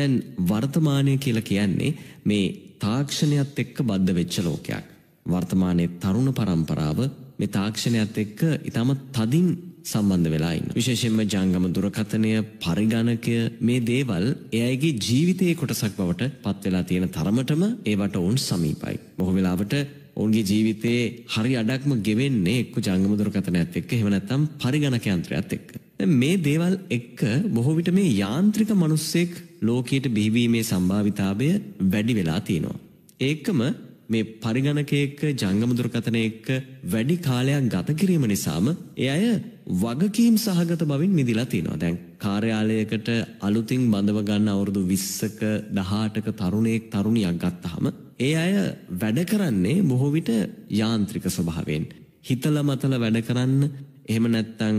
දැන් වර්තමානය කියලා කියන්නේ මේ තාක්ෂණයත් එක්ක බද්ධ වෙච්ච ලෝකයක්. වර්තමානයේ තරුණ පරම්පරාව මේ තාක්ෂණයත් එක්ක ඊටමත් තදින් සම්බන්ධ වෙලා ඉන්න. විශේෂයෙන්ම ජංගම දුරකථනය පරිගණකය මේ දේවල් එයගේ ජීවිතයේ කොටසක් බවට පත් වෙලා තියෙන තරමටම ඒවට ඔවුන් සමීපයි. බොහෝ වෙලාවට ඔවුන්ගේ ජීවිතයේ හරි අඩක්ම ගෙවෙන්නේ එක්ක ජංගම දුරකථනයත් එක්ක එහෙම නැත්නම් පරිගණක යන්ත්‍රයත් එක්ක. මේ දේවල් එක්ක බොහෝ විට මේ යාන්ත්‍රික මිනිස්සෙක් ලෝකයට බිහිවීමේ සම්භාවිතාවය වැඩි වෙලා තියෙනවා. ඒකම මේ පරිගණක එක්ක ජංගම දුරකථන එක්ක වැඩි කාලයක් ගත කිරීම නිසාම ඒ අය වගකීම් සහගත බවින් මිදිලා තියෙනවා. දැන් කාර්යාලයකට අලුතින් බඳව ගන්න අවුරුදු 20ක 18ක තරුණයෙක් තරුණියක් ගත්තාම ඒ අය වැඩ කරන්නේ බොහෝ විට යාන්ත්‍රික ස්වභාවයෙන්. හිතලා මතලා වැඩ කරන්න එහෙම නැත්නම්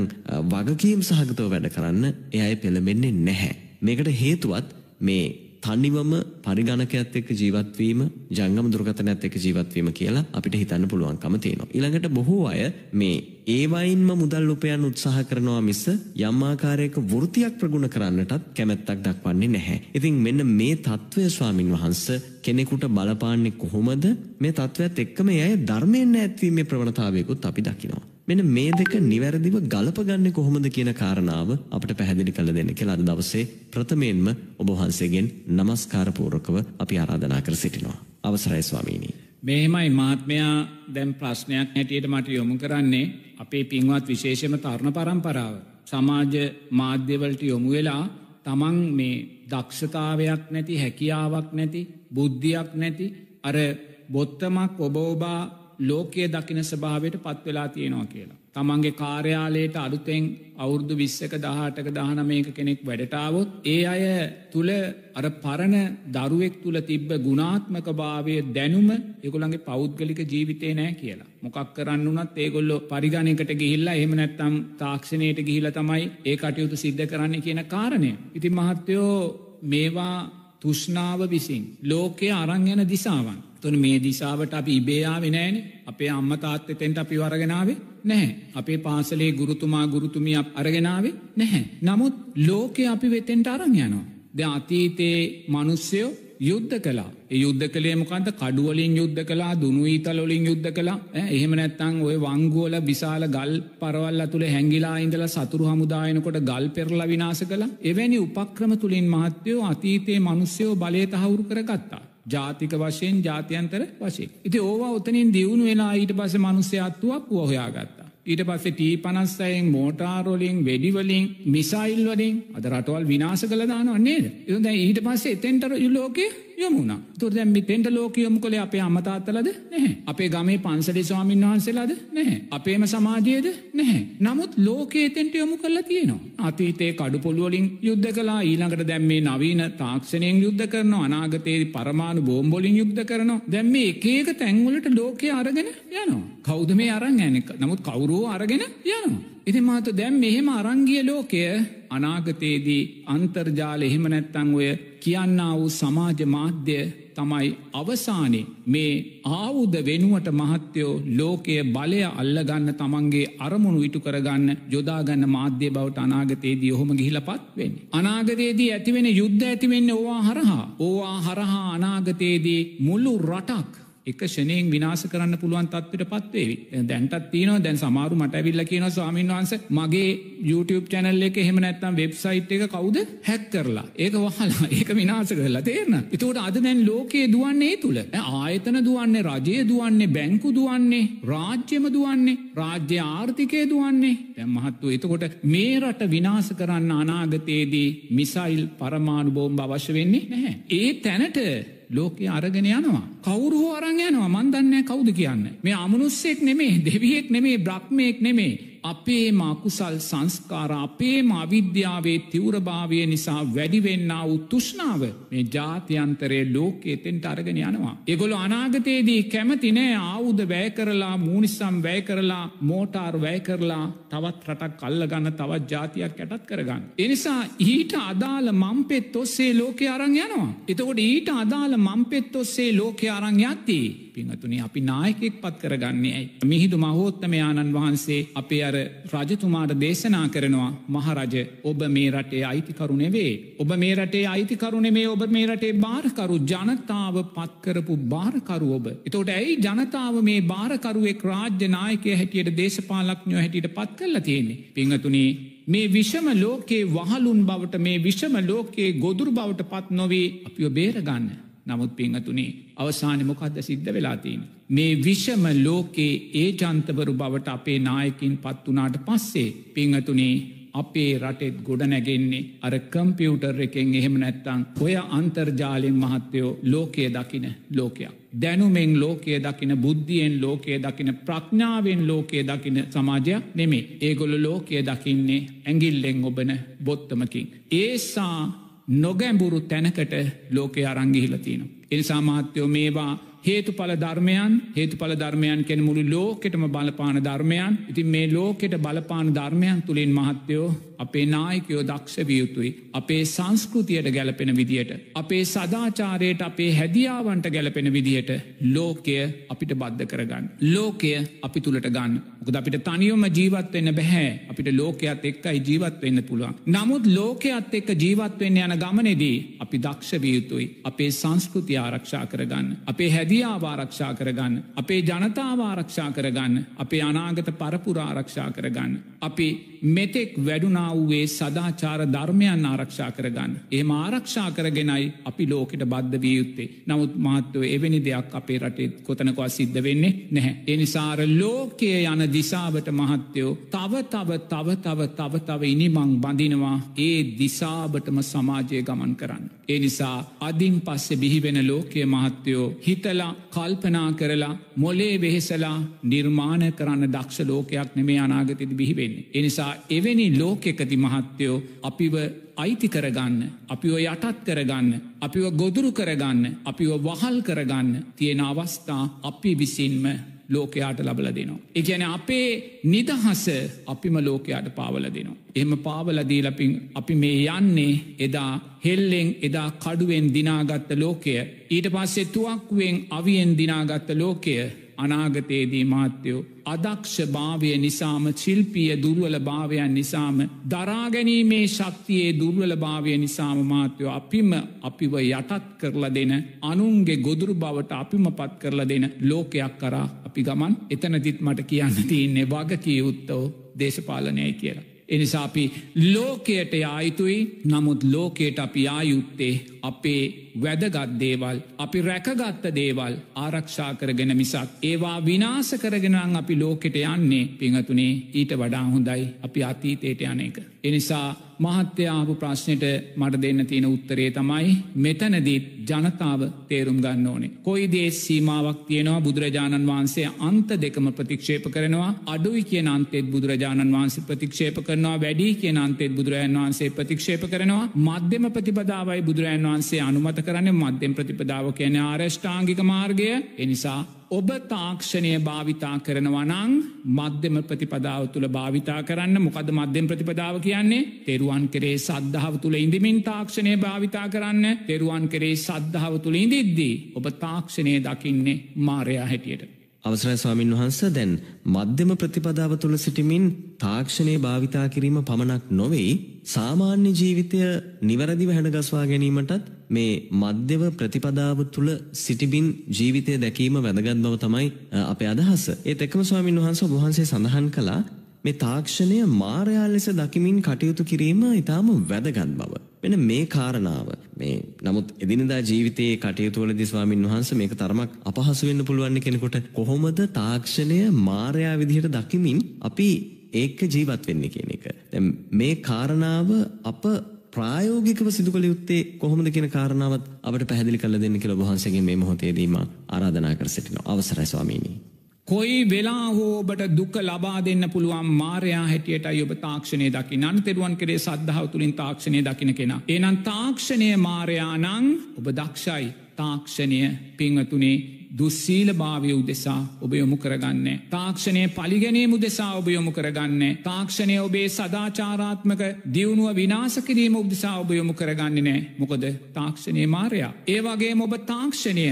වගකීම් සහගතව වැඩ කරන්න ඒ අය පෙළඹෙන්නේ නැහැ. මේකට හේතුවත් මේ තනිවම පරිගණකයත් එක්ක ජීවත් වීම ජංගම දුරකථනයත් එක්ක ජීවත් වීම කියලා අපිට හිතන්න පුළුවන්කම තියෙනවා. ඊළඟට බොහෝ අය මේ ඒ වයින්ම මුදල් උපයන්න උත්සාහ කරනවා මිස යම් ආකාරයක වෘත්තියක් ප්‍රගුණ කරන්නටත් කැමැත්තක් දක්වන්නේ නැහැ. ඉතින් මෙන්න මේ తත්වය ස්වාමින් වහන්සේ කෙනෙකුට බලපාන්නේ කොහොමද? මේ తත්වයත් එක්කම ඒ අය ධර්මයෙන් නැත්වීමේ ප්‍රවණතාවයකුත් අපි දකිනවා. මෙන්න මේ දෙක නිවැරදිව ගලපගන්නේ කොහොමද කියන කාරණාව අපිට පැහැදිලි කළ දෙන්න කියලා අද දවසේ ප්‍රථමයෙන්ම ඔබ වහන්සේගෙන් নমස්කාර පූර්වකව අපි ආරාධනා කර සිටිනවා. අවසරයි ස්වාමීනි. මෙහෙමයි මහත්මයා දැන් ප්‍රශ්නයක් හැටියට මට යොමු කරන්නේ අපේ පින්වත් විශේෂම තරුණ පරම්පරාව. සමාජ මාධ්‍යවලට යොමු වෙලා තමන් මේ දක්ෂතාවයක් නැති හැකියාවක් නැති බුද්ධියක් නැති අර බොත්තමක් ඔබෝබා ලෝකයේ දකින ස්භාවයට පත් වෙලා තියෙනවා කියලා. තමන්ගේ කාර්යාලයට අලුතෙන් අවුරදු විස්සක දහටක දහනමයක කෙනෙක් වැඩටාවොත් ඒ අය තුළ අර පරණ දරුවෙක් තුළ තිබ්බ ගුණාත්මක භාවය දැනුම එකුළන්ගේ පෞද්ගලික ජීවිතය නෑ කියලා. මොකක් කරන්න වනත් ඒගොල්ලො පරිගණයකට ගිහිල්ලා එහම නැත්තම් තාක්ෂණයට ගිහිල තමයි ඒ කටයුතු සිද්ධ කරන්න කියන කාරණය. ඉතින් මහත්තයෝ මේවා තුෂ්නාව විසින් ලෝකය අරං යන දිසාවන්. තුන මේ දිසාවට අපි ඉබේයාව නෑන අපේ අම්ම තාත්තතෙන්ට අපි වරගෙනාවේ නැහැ. අපේ පාසලේ ගුරුතුමා ගුරුතුමිය අරගෙනාවේ නැහැ. නමුත් ලෝකෙ අපි වෙතෙන්ට අරං යනවා. ද අතීතයේ මනුස්්‍යයෝ යුද්ධ කලා යුද්ධ කළේ මොකන්ද කඩුවලින් යුද්ධ කලා දුනුවීතලොලින් යුද්ධ කලා එහෙම නැත්තං ඔය වංගුවල විශාල ගල් පරවල් තුළ හැංගිලා ඉඳල සතුරු හමුදායනකොට ගල් පෙරලා විනාස කළ එවැනි උපක්‍රම තුළින් මහත්තයෝ අතීතයේ මනුස්්‍යයෝ බලය තහවුරු කරගත්තා. ජාතික වශයෙන් ජාතියන්තර වශයෙන්. ඉති ඕවා ඔතනින් දියුණු වෙලා ඊට පස මනුස්්‍යයත්තුවක් වහොයාගත්තා. ඊට පස්සේ ටී පනස්සයෙන් මෝටාරෝලින් වෙඩිවලින් මිසයිල් වලින් අද රටවල් විනාස කළ දානවන්නේද. එද ඊට පස්සේ එතෙන්ටර යුලෝකය යමුණ තුර දැම් තෙන්ට ලෝක යොමු කළේ අපේ අමතාත්තලද නැහැ. අපේ ගමේ පන්සලි ස්වාමින් වහන්සේලාද නැහැ. අපේම සමාජයද නැහැ. නමුත් ලෝකයේ තෙන්ට යොමු කරලා තියෙනවා. අතීතේ කඩු පොළුවලින් යුද්ධ කලා ඊළඟට දැම්මේ නවීන තාක්ෂණයෙන් යුද්ධ කරන අනාගතයේ පරමාණු බෝම්බොලින් යුද්ධ කරනවා. දැම්ම එකක තැන්වලට ලෝකය අරගෙන යනවා. කෞද මේ අරං ඇනෙක් නමුත් කවුරුව අරගෙන යනවා. ඉති මාත දැම් මෙහෙම අරංගිය ලෝකය අනාගතයේදී අන්තර්ජාල එහෙම නැත්තං ඔය කියන්න වූ සමාජ මාධ්‍ය තමයි අවසානේ මේ ආවුද වෙනුවට මහත්තයෝ ලෝකය බලය අල්ලගන්න තමන්ගේ අරමුණු ඉටු කරගන්න යොදාගන්න මාධ්‍ය බවට අනාගතයේදී ඔහොම ගිහිලපත් වෙන්න. අනාගතයේදී ඇතිවෙන යුද්ධ ඇතිවෙන්න ඕවා හරහා ඕවා හරහා අනාගතයේදී මුල්ලු රටක් එක ෂනයෙන් විනාස කරන්න පුළුවන් තත්වට පත්වේවි දැන්ටත් තියන දැන් සමාරු මට ඇවිල්ල කියන ස්වාමීන් වහන්ස මගේ YouTube චැනල් එක එහෙම නැත්තම් වෙබ්සයිට් එක කවුද හැක් කරලා? ඒක වහලා ඒක විනාස කරලා තේරන එතකට අද දැන් ලෝකයේ දුවන්නේ තුළ ආයතන දුවන්නේ රජය දුවන්නේ බැංකු දුවන්නේ රාජ්‍යම දුවන්නේ රාජ්‍ය ආර්ථිකය දුවන්නේ. දැම් මහත්තු එතකොට මේ රට විනාස කරන්න අනාගතයේදී මිසයිල් පරමාණු බෝම්භ අවශ්‍ය වෙන්නේ නැහැ. ඒ තැනට ලෝකය අරගෙන යනවා. කවුරු අරං යනවා මන්දන්නෑ කවුද කියන්න. මේ අමනුස්සෙක් නෙමේ දෙවියෙක් නෙමේ බ්‍රහ්මයෙක් නෙමේ. අපේ මකුසල් සංස්කාර අපේම අවිද්‍යාවේ තිවරභාවය නිසා වැඩිවෙන්න වූ තුෂ්නාව මේ ජාතියන්තරේ ලෝකයේ තෙන්ට අරගෙන යනවා. එගොල අනාගතයේදී කැමති නෑ ආවුද වැය කරලා මූනිස්සම් වැය කරලා මෝටාර් වැය කරලා තවත් රටක් කල්ල ගන්න තවත් ජාතියක් ඇටත් කරගන්න. එනිසා ඊට අදාළ මම්පෙත් ඔස්සේ ලෝකය අරං යනවා. එතකොට ඊට අදාළ මම්පෙත් ඔස්සේ ලෝකය අරං යත්තිී. පිංහතුනි අපි නායකෙක් පත් කරගන්නේ ඇයි. මිහිදු මහෝත්තමයාණන් වහන්සේ අපේ අර රජතුමාට දේශනා කරනවා මහරජ ඔබ මේ රටේ අයිතිකරුණෙවේ. ඔබ මේ රටේ අයිතිකරුණේ මේ ඔබ මේ රටේ භාරකරු ජනතාව පත්කරපු භාරකරු ඔබ. එතෝට ඇයි ජනතාව මේ භාරකරුවෙක් රාජ්‍ය නායකය හැටියට දේශපාලක්ඥෝ හැටියට පත් කරලා තියෙන්නේ. පිංහතුනී මේ විෂම ලෝකයේ වහලුන් බවට මේ විෂම ලෝකයේ ගොදුරු බවට පත් නොවේ අපිෝ බේරගන්න. නමුත් පිංහතුනේ අවසානය මොකක්ද සිද්ධ වෙලාතිීන්. මේ විෂම ලෝකයේ ඒ ජන්තවරු බවට අපේ නායකින් පත් වනාට පස්සේ පිංහතුනේ අපේ රටෙත් ගොඩනැගෙන්නේ අර කම්පියුටර් එකෙන් එහෙම නැත්තං ඔය අන්තර්ජාලෙන් මහත්තයෝ ලෝකය දකින ලෝකයක්. දැනුමෙන් ලෝකය දකින බුද්ධියෙන් ලෝකය දකින ප්‍රඥාවෙන් ලෝකය දකින සමාජයක් නෙමේ ඒගොල ලෝකය දකින්නේ ඇගිල්ලෙන් ඔබන බොත්තමකින්. ඒසා නොගැඹුරු තැනකට ලෝකය අරංගිහිලතින. එනිසා මහත්තයෝ මේවා හේතුඵල ධර්මයන් හේතුඵල ධර්මයන් කෙන මුළු ලෝකෙටම බලපාන ධර්මයන් ඉතින් මේ ලෝකෙට බලපාන ධර්මයන් තුළින් මහත්තයෝ අපේ නායකයෝ දක්ෂ වියුතුයි. අපේ සංස්කෘතියට ගැලපෙන විදියට. අපේ සදාචාරයට අපේ හැදියාවන්ට ගැලපෙන විදිහට ලෝකය අපිට බද්ධ කරගන්න. ලෝකය අපි තුළට ගන්න. මොකද අපිට තනියොම ජීවත්වෙන්න බැහැ අපිට ලෝකයක් එක්කයි ජීවත් වෙන්න පුළුවන්. නමුත් ලෝකයත් එක්ක ජීවත්වෙන්න යන ගමනෙදී අපි දක්ෂ වියුතුයි. අපේ සංස්කෘතිය ආරක්ෂා කරගන්න. අපේ හැදියාව ආරක්ෂා කරගන්න. අපේ ජනතාව ආරක්ෂා කරගන්න. අපේ අනාගත පරපුර ආරක්ෂා කරගන්න. අපි මෙතෙක් වැඩුනා වූයේ සදාචාර ධර්මයන් ආරක්ෂා කරගන්න. ඒ ආරක්ෂා කරගෙනයි අපි ලෝකට බද්ධ විය යුත්තේ. නමුත් මාත්‍යව එවැනි දෙයක් අපේ රටේ කොතනකවා සිද්ධ වෙන්නේ නැහැ. එනිසාර ලෝකය යන දිසාවට මහත්තයෝ තව තව තව තව තව තව ඉනිමං බඳිනවා ඒ දිසාබටම සමාජය ගමන් කරන්න. ඒ නිසා අදින් පස්සෙ බිහිවෙන ලෝකය මහත්තයෝ හිතලා කල්පනා කරලා මොලේ වෙහෙසලා නිර්මාණ කරන්න දක්ෂ ලෝකයක් නෙමේ අනාගතයද බිහිවෙන්නේ. එනිසා එවැනි ලෝකෙකති මහත්තයෝ අපිව අයිති කරගන්න අපිව යටත් කරගන්න අපිව ගොදුරු කරගන්න අපිව වහල් කරගන්න තියෙන අවස්ථා අපි විසින්ම ලෝකයාට ලබල දෙනවා. එකන අපේ නිදහස අපිම ලෝකයාට පාවල දෙනවා. එම පාවලදීලපින් අපි මේ යන්නේ එදා හෙල්ලෙන් එදා කඩුවෙන් දිනාගත්ත ලෝකය ඊට පස්සේ තුවක්ුවෙන් අවියෙන් දිනාගත්ත ලෝකය අනාගතයේදී මාත්‍යයෝ අදක්ෂ භාවය නිසාම ශිල්පිය දුර්වල භාවයන් නිසාම දරාගැනීමේ ශක්තියේ දුර්වල භාවය නිසාම මාත්‍යයෝ අපිම අපිව යටත් කරලා දෙන අනුන්ගේ ගොදුරු බවට අපිම පත් කරලා දෙන ලෝකයක් කරා අපි ගමන් එතනතිත් මට කියන්න තියන්නේ වගකිය යුත්තෝ දේශපාලනයයි කියලා. එනිසා අපි ලෝකයට ආයුතුයි නමුත් ලෝකයට අපි ආයුත්තේ අපේ වැදගත් දේවල් අපි රැකගත්ත දේවල් ආරක්ෂා කරගෙන මිසක් ඒවා විනාස කරගෙනන් අපි ලෝකෙට යන්නේ. පිංහතුනේ ඊට වඩා හොඳයි. අපි අතීතයට යන එක. එනිසා මහත්‍යාපු ප්‍රශ්නයට මට දෙන්න තියෙන උත්තරේ තමයි මෙතනදීත් ජනතාව තේරුම් ගන්න ඕනේ. කොයි දේ සීමාවක් තියෙනවා බුදුරජාණන් වහන්සේ අන්ත දෙකම ප්‍රතික්ෂේප කරනවා. අඩුයි කිය අන්තෙත් බුදුරජාණන් වහන්සේ ප්‍රතික්ෂේප කරනවා. වැඩි කිය අන්තෙත් බුදුරජන් වහන්සේ ප්‍රතික්ෂේප කරනවා. මධ්‍යම ප්‍රතිපදාවයි බුදුරජන් වහන්සේ අනුමත කරන්න. මධ්‍යම ප්‍රතිපදාව කියන ආරෂ්ඨාංගික මාර්ගය. එනිසා ඔබ තාක්ෂණය භාවිතා කරනවා නං මධ්‍යම ප්‍රතිපදාව තුළ භාවිතා කරන්න. මොකද මධ්‍යම ප්‍රතිපදාව කියන්නේ? තෙරුවන් කරේ සද්ධාව තුළ ඉඳමින් තාක්ෂණය භාවිතා කරන්න. තෙරුවන් කරේ සද්ධාව තුළ ඉදිද්දී ඔබ තාක්ෂණය දකින්නේ මාරයා හැටියට. අවසරයි ස්වාමින් වහන්ස දැන් මධ්‍යම ප්‍රතිපදාව තුළ සිටිමින් තාක්ෂණය භාවිතා කිරීම පමණක් නොවෙයි සාමාන්‍ය ජීවිතය නිවැරදිව හැඩගස්වා ගැනීමටත් මේ මධ්‍යව ප්‍රතිපදාව තුළ සිටිබින් ජීවිතය දැකීම වැදගත් බව තමයි අපේ අදහස. ඒත් එකම ස්වාමින් වහන්සේ ඔබ වහන්සේ සඳහන් කළා මේ තාක්ෂණය මාරයා ලෙස දකිමින් කටයුතු කිරීම ඊටාම වැදගත් බව. මෙන්න මේ කාරණාව මේ නමුත් එදිනදා ජීවිතයේ කටයුතු වලදී ස්වාමින් වහන්සේ මේක තරමක් අපහසු වෙන්න පුළුවන් කෙනෙකුට කොහොමද තාක්ෂණය මාරයා විදිහට දකිමින් අපි ඒක ජීවත් වෙන්නේ කියන එක. දැන් මේ කාරණාව අප ප්‍රායෝගිකව සිදු කළ යුත්තේ කොහොමද කියන කාරණාවත් අපට පැහැදිලි කරලා දෙන්න කියලා ඔබ වහන්සේගෙන් මේ මොහොතේදී මා ආරාධනා කර සිටිනවා. අවසරයි ස්වාමීනි. කොයි වෙලා හෝ ඔබට දුක ලබා දෙන්න පුළුවන් මාරයා හැටියට ඔබ තාක්ෂණය දකි අන්තෙරුවන් කරේ සද්ධාව තුළින් තාක්ෂණය දකින කෙන. ඒනම් තාක්ෂණය මාරයානං ඔබ දක්ෂයි තාක්ෂණය පිංහතුනේ දුස්සීල භාවය උදෙසා ඔබ යොමු කරගන්න. තාක්ෂණය පලිගැනීම උදෙසා ඔබ යොමු කරගන්න. තාක්ෂණය ඔබේ සදාචාරාත්මක දියුණුව විනාස කිරීම උදෙසා ඔබ යොමු කරගන්නේ නෑ මොකද තාක්ෂණය මාරයා. ඒවගේ ඔබ තාක්ෂණය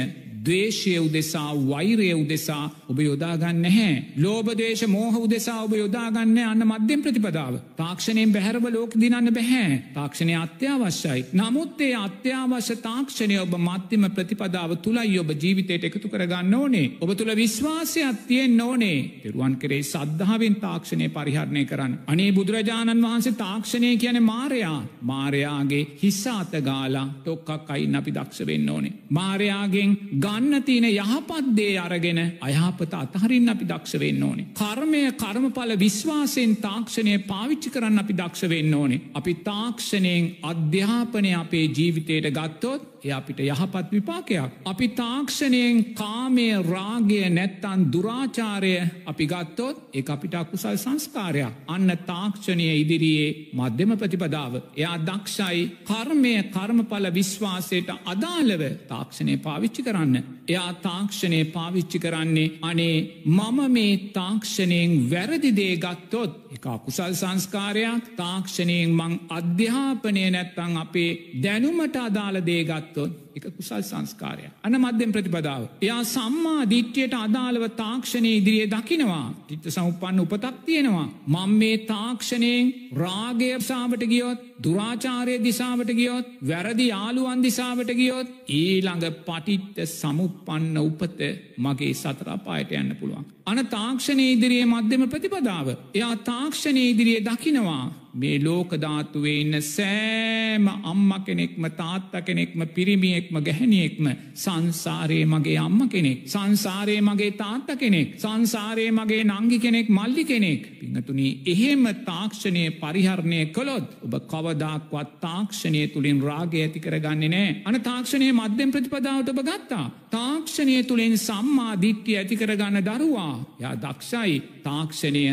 දවේශය උදෙසා වෛරය උදෙසා ඔබ යොදාගන්න නැහැ. ලෝබදේශ මෝහ උදෙසා ඔබ යොදාගන්න අන්න මධ්‍යම් ප්‍රතිපදාව. තාක්ෂණයෙන් බැහැරව ලෝක දිනන්න බැහැ. තාක්ෂණය අත්‍යවශ්‍යයි. නමුත්තේ අත්‍යවශ්‍ය තාක්ෂණය ඔබ මධ්‍යම ප්‍රතිපදාව තුළයි ඔබ ජීවිතයට එකතු කරගන්න ඕනේ. ඔබ තුළ විශ්වාසයක් තියෙන් ඕනේ. තෙරුවන් කරේ සද්ධාවෙන් තාක්ෂණය පරිහරණය කරන්න. අනේ බුදුරජාණන් වහන්සේ තාක්ෂණය කියන මාරයා මාරයාගේ හිස්සාත ගාලා ටොක්කක් අයින් අපි දක්ෂ වෙන්න ඕනේ. මාරයාගෙන් ගන්න තියෙන යහපත්දේ අරගෙන අයහපත අතහරින් අපි දක්ෂ වෙන්න ඕනේ. කර්මය කර්මඵල විශ්වාසයෙන් තාක්ෂණය පාවිච්චි කරන්න අපි දක්ෂ වෙන්න ඕනේ. අපි තාක්ෂණයෙන් අධ්‍යාපනය අපේ ජීවිතයට ගත්තොත් එය අපිට යහපත් විපාකයක්. අපි තාක්ෂණයෙන් කාමය රාගය නැත්තන් දුරාචාරය අපි ගත්තොත් ඒ අපිට අකුසල් සංස්කාරයක්. අන්න තාක්ෂණය ඉදිරියේ මධ්‍යම ප්‍රතිපදාව. එයා දක්ෂයි කර්මය කර්මඵල විශ්වාසයට අදාළව තාක්ෂණය පාවිච්චි කරන්න. එයා තාක්ෂණය පාවිච්චි කරන්නේ අනේ මම මේ තාක්ෂණයෙන් වැරදිදේ ගත්තොත් එක අකුසල් සංස්කාරයක් තාක්ෂණයෙන් මං අධ්‍යාපනය නැත්තං අපේ දැනුමට අදාළ දේගත්තොත් එක කුසල් සංස්කාරය. අන මධ්‍යම් ප්‍රතිපදාව. එයා සම්මා දිට්්‍යයට අදාළව තාක්ෂණය ඉදිරියේ දකිනවා. තිත්ත සමුපන්න උපතක් තියෙනවා. මං මේ තාක්ෂණයෙන් රාගය සාාවට ගියොත් දුරාචාරය දිසාවට ගියොත් වැරදි යාළුවන් දිසාවට ගියොත් ඊළඟ පටිත්ත සමුපන්න උපත මගේ සතරාපායට යන්න පුළුවන්. අන තාක්ෂණය ඉදිරියේ මධ්‍යම ප්‍රතිපදාව. එයා තාක්ෂණය ඉදිරියේ දකිනවා. මේ ලෝකධාතුවේ ඉන්න සෑම අම්ම කෙනෙක්ම තාත්ත කෙනෙක්ම පිරිමියෙක්ම ගැහැනියෙක්ම සංසාරයේ මගේ අම්ම කෙනෙක්. සංසාරයේ මගේ තාත්ත කෙනෙක්. සංසාරයේ මගේ නංගි කෙනෙක් මල්ලි කෙනෙක්. පිංහතුනී එහෙම තාක්ෂණය පරිහරණය කළොත් ඔබ කවදක්වත් තාක්ෂණය තුළින් රාගය ඇති කරගන්නේ නෑ. අන තාක්ෂණය මධ්‍යම් ප්‍රතිපදාවට ඔබ ගත්තා. තාක්ෂණය තුළින් සම්මා දිට්්‍ය ඇති කරගන්න දරුවා. යා දක්ෂයි තාක්ෂණය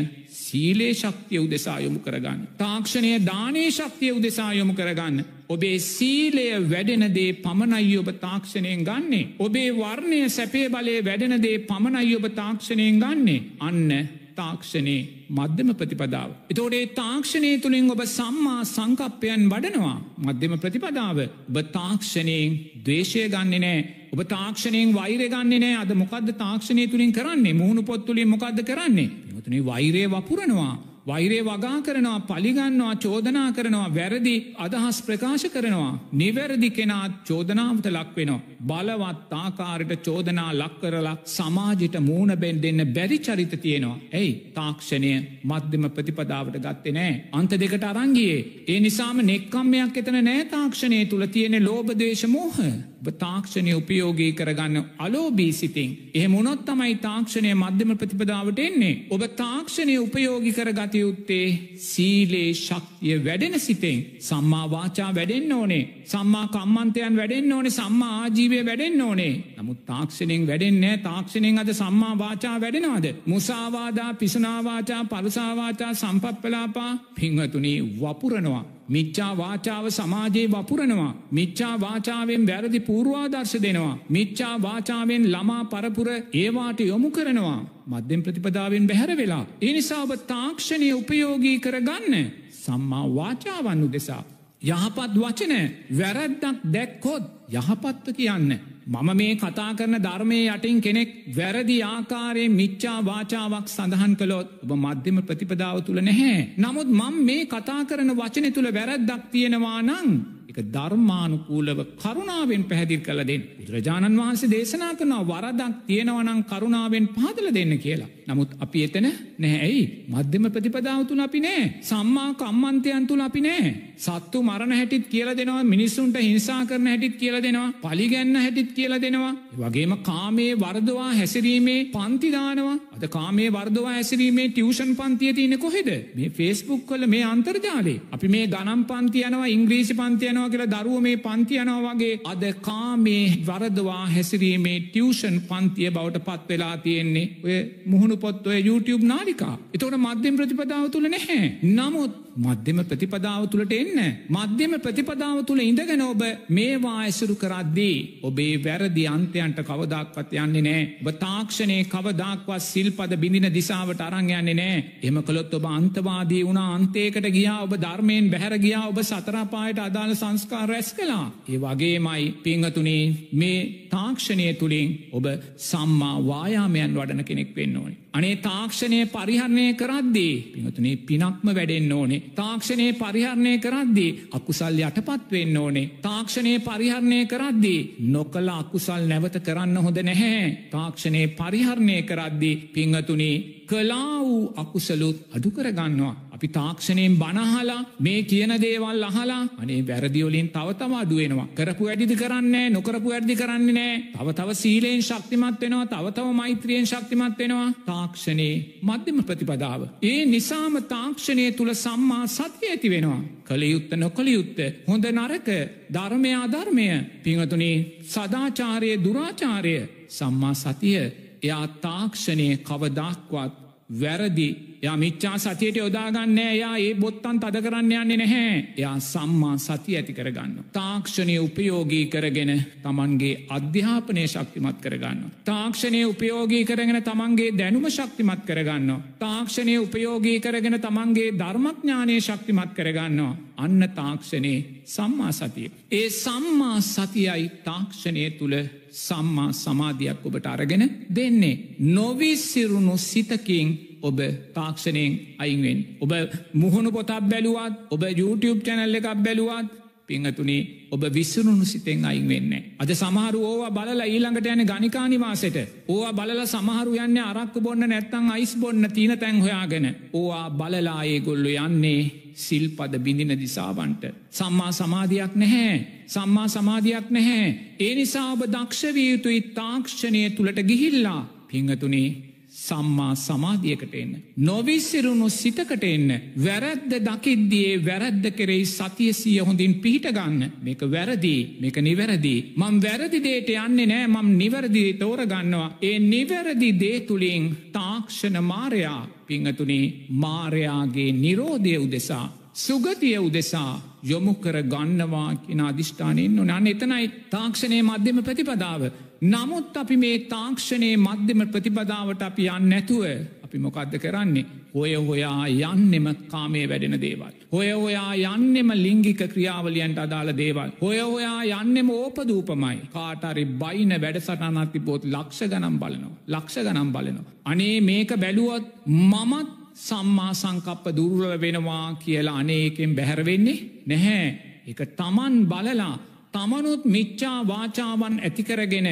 සීලේ ශක්තිය උදෙසා යොමු කරගන්න. තාක්ෂණය දානේ ශක්තිය උදෙසා යොමු කරගන්න. ඔබේ සීලය වැඩෙනදේ පමණයි ඔබ තාක්ෂණයෙන් ගන්නේ. ඔබේ වර්ණය සැපේ බලය වැඩෙනදේ පමණයි ඔබ තාක්ෂණයෙන් ගන්නේ. අන්න තාක්ෂණයේ මධ්‍යම ප්‍රතිපදාව. එතෝඩේ තාක්ෂණය තුළින් ඔබ සම්මා සංකප්පයන් වඩනවා. මධ්‍යම ප්‍රතිපදාව ඔබ තාක්ෂණයෙන් දේශය ගන්නේ නෑ. ඔබ තාක්ෂණයෙන් වෛරය ගන්නේ නෑ අද මොකද තාක්ෂණය තුළින් කරන්නේ මුහුණු පොත්තුලින් මොකක්ද කරන්නේ. තුනේ වෛරය වපුරනවා. වෛරේ වගා කරනවා පලිගන්නවා චෝදනා කරනවා වැරදි අදහස් ප්‍රකාශ කරනවා. නිවැරදි කෙනාත් චෝදනාවට ලක්වෙනවා. බලවත් ආකාරයට චෝදනා ලක්කරලා සමාජිට මූුණ බෙන් දෙන්න බැරි චරිත තියෙනවා. ඇයි තාක්ෂණය මධ්‍යම ප්‍රතිපදාවට ගත්තේ නෑ. අන්ත දෙකට අරංගියේ. ඒ නිසාම නෙක්කම්මයක් එතන නෑ තාක්ෂණය තුළ තියෙන ලෝබදේශ මෝහ. තාක්ෂණය උපයෝගී කරගන්න අලෝබී සිතින්. එහ මුණොත් තමයි තාක්ෂණය මධ්‍යම ප්‍රතිපදාවට එන්නේ. ඔබ තාක්ෂණය උපයෝගි කරගත යුත්තේ සීලේ ශක්තිය වැඩෙන සිතෙන්. සම්මා වාචා වැඩෙන්න්න ඕනේ. සම්මා කම්මන්තයන් වැඩෙන්න්න ඕනේ. සම්මා ආජීවය වැඩෙන්න්න ඕනේ. නමුත් තාක්ෂණයෙන් වැඩෙන්නේ තාක්ෂණයෙන් අද සම්මා වාචා වැඩෙනවාද? මුසාවාදා පිසුනාවාචා පලසාවාචා සම්පත්පලාපා පිංහතුනී වපුරනවා. මිච්චා වාචාව සමාජයේ වපුරනවා. මිච්චා වාචාවෙන් වැරදි පූර්වාදර්ශ දෙනවා. මිච්චා වාචාවෙන් ළමා පරපුර ඒවාට යොමු කරනවා. මධ්‍යෙන් ප්‍රතිපදාවෙන් බැහැර වෙලා. එනිසා ඔබ තාක්ෂණය උපයෝගී කරගන්න. සම්මා වාචාවන්නු දෙසා. යහපත් වචන වැරැද්දක් දැක්කොත් යහපත්ව කියන්න. මම මේ කතා කරන ධර්මය යටින් කෙනෙක් වැරදි ආකාරයෙන් මිච්චා වාචාවක් සඳහන් කළොත් ඔබ මධ්‍යම ප්‍රතිපදාව තුළ නැහැ. නමුත් මං මේ කතා කරන වචන තුළ වැරැද්දක් තියෙනවා නං. එක ධර්මානුකූලව කරුණාවෙන් පැහැදිල් කළ දෙෙන්. බුදුරජාණන් වහන්සේ දේශනා කරනවා වරදක් තියෙනවනං කරුණාවෙන් පාදල දෙන්න කියලා. නමුත් අපි එතන නැහැයි මධ්‍යම ප්‍රතිපදාව තුළ අපි නෑ. සම්මා කම්මන්තයන් තුළ අපි නෑ. සත්තු මරණ හැටිත් කියල දෙනවා මිනිස්සුන්ට හිංසා කරන හැටිත් කියල දෙනවා පලිගැන්න හැටිත් කියල දෙනවා. වගේම කාමේ වර්දවා හැසිරීමේ පන්තිදානවා අද කාමේ වර්දවා ඇසිරීමේ ටියවෂන් පන්තිය තියන කොහෙද? මේ ෆේස්බුක් කල මේ අන්තර්ජාලේ අපි මේ ගනම් පන්තියනවා ඉංග්‍රීසි පන්තියනවා කියලා දරුව මේ පන්තියනවා වගේ අද කාමේ වරදවා හැසිරීමේ ටියවෂන් පන්තිය බවට පත් වෙලා තියෙන්නේ. ඔය මුහුණු පොත් ඔය YouTube නාලිකා. එතවට මධ්‍යම ප්‍රතිපදාව තුළ නැහැ. නමුත් මධ්‍යම ප්‍රතිපදාව තුළට එන්න. මධ්‍යම ප්‍රතිපදාව තුළ ඉඳගෙන ඔබ මේවා ඇසුරු කරද්දී. ඔබේ වැරදි අන්තයන්ට කවදක්වත් යන්නේ නෑ. ඔබ තාක්ෂණය කවදක්වත් සිල්පද බිඳින දිසාවට අරං යන්නේ නෑ. එම කළොත් ඔබ අන්තවාදී වුණ අන්තේකට ගියා ඔබ ධර්මයෙන් බැහැර ගියා ඔබ සතරපායට අදාළ සංස්කාර රැස් කලා. ඒ වගේමයි පිංහතුනේ මේ තාක්ෂණය තුළින් ඔබ සම්මා වායාමයන් වඩන කෙනෙක් වෙන්න ඕනේ. අනේ තාක්ෂණය පරිහරණය කරද්දී පිහතුනේ පිනක්ම වැඩෙන්න්න ඕනේ. තාක්ෂණය පරිහරණය කරද්දී අකුසල් යටපත් වෙන්න ඕනේ. තාක්ෂණය පරිහරණය කරද්දී නොකළ අකුසල් නැවත කරන්න හොඳ නැහැ. තාක්ෂණය පරිහරණය කරද්දී පිංහතුනේ කලා වූ අකුසලුත් අඩුකරගන්නවා. අපි තාක්ෂණයෙන් බනහලා මේ කියන දේවල් අහලා අනේ වැරදිියෝලින් තවතම අඩුවෙනවා කරපු වැඩිදි කරන්නේ නොකරපු වැඩදි කරන්නේ නෑ තව තව සීලයෙන් ශක්තිමත් වෙනවා තවතව මෛත්‍රියෙන් ශක්තිමත් වෙනවා. තාක්ෂණයේ මධ්‍යම ප්‍රතිපදාව. ඒ නිසාම තාක්ෂණය තුළ සම්මා සත්‍ය ඇති වෙනවා. කළයුත්ත නොකළයුත්ත හොඳ නරක ධර්මයා ධර්මය පිංහතුනේ සදාචාරය දුරාචාරය සම්මා සතිය. එයා තාක්ෂණය කවදක්වත් වැරදි යා මිච්චා සතියට යොදාගන්නෑ යා ඒ බොත්තන් තද කරන්න යන්නේ නැහැ එයා සම්මා සති ඇති කරගන්න. තාක්ෂණය උපයෝගී කරගෙන තමන්ගේ අධ්‍යාපනය ශක්තිමත් කරගන්න. තාක්ෂණය උපයෝගී කරගෙන තමන්ගේ දැනුම ශක්තිමත් කරගන්න. තාක්ෂණය උපයෝගී කරගෙන තමන්ගේ ධර්මඥානය ශක්තිමත් කරගන්නවා. අන්න තාක්ෂණයේ සම්මා සතිය. ඒ සම්මා සතියයි තාක්ෂණය තුළ සම්මා සමාධයක් ඔබට අරගෙන දෙන්නේ. නොවිස්සිරුණු සිතකින් ඔබ තාක්ෂණයෙන් අයින්වෙන්. ඔබ මුහුණු පොතක් බැලුවත් ඔබ YouTube චැනල්ල එකක් බැලුවත් පිංහතුනේ ඔබ විස්සරුණු සිතෙන් අයින් වෙන්න. අද සමහරු ඕවා බලල ඊළඟට යන ගනිකානිවාසට ඕවා බලල සමහරු යන්න අරක්කු බොන්න නැත්තං අයිස් බොන්න තිීන තැන් හොයාගෙන ඕවා බලලායේ ගොල්ලු යන්නේ සිල්පද බිඳින දිසාවන්ට. සම්මා සමාධයක් නැහැ. සම්මා සමාධයක් නැහැ. ඒ නිසා ඔබ දක්ෂවිය යුතුයි තාක්ෂණය තුළට ගිහිල්ලා පිංහතුනේ සම්මා සමාධියකට එන්න. නොවිස්සිරුණු සිතකට එන්න. වැරැද්ද දකිද්දියේ වැරැද්ද කෙරෙයි සතියසිය හොඳින් පිහිටගන්න මේක වැරදිී මේක නිවැරදිී. මං වැරදිදේට යන්නේ නෑ මම් නිවැරදිී තෝරගන්නවා. ඒ නිවැරදි දේතුළින් තාක්ෂණ මාරයා පිංහතුනේ මාරයාගේ නිරෝධය උදෙසා. සුගතිය උදෙසා යොමු කර ගන්නවා කියෙන අධිෂ්ඨානයෙන් නොනන්න එතනයි තාක්ෂණය මධ්‍යම ප්‍රතිපදාව. නමුත් අපි මේ තාක්ෂණයේ මධ්‍යම ප්‍රතිපදාවට අපි යන්න නැතුව අපි මොකක්ද කරන්නේ. ඔය හොයා යන්නෙම කාමේ වැඩෙන දේවල්. ඔය ඔයා යන්නෙම ලිංගික ක්‍රියාවලියන්ට අදාළ දේවල්. ඔය ඔයා යන්නෙම ඕපදූපමයි කාටරි බයින වැඩසටනත්ති පොත් ලක්ෂ ගනම් බලනවා. ලක්ෂ ගනම් බලනවා. අනේ මේක බැලුවොත් මමත් සම්මා සංකප්ප දුර්වල වෙනවා කියලා අනේකෙන් බැහැරවෙන්නේ නැහැ. එක තමන් බලලා තමනුත් මිච්චා වාචාවන් ඇතිකරගෙන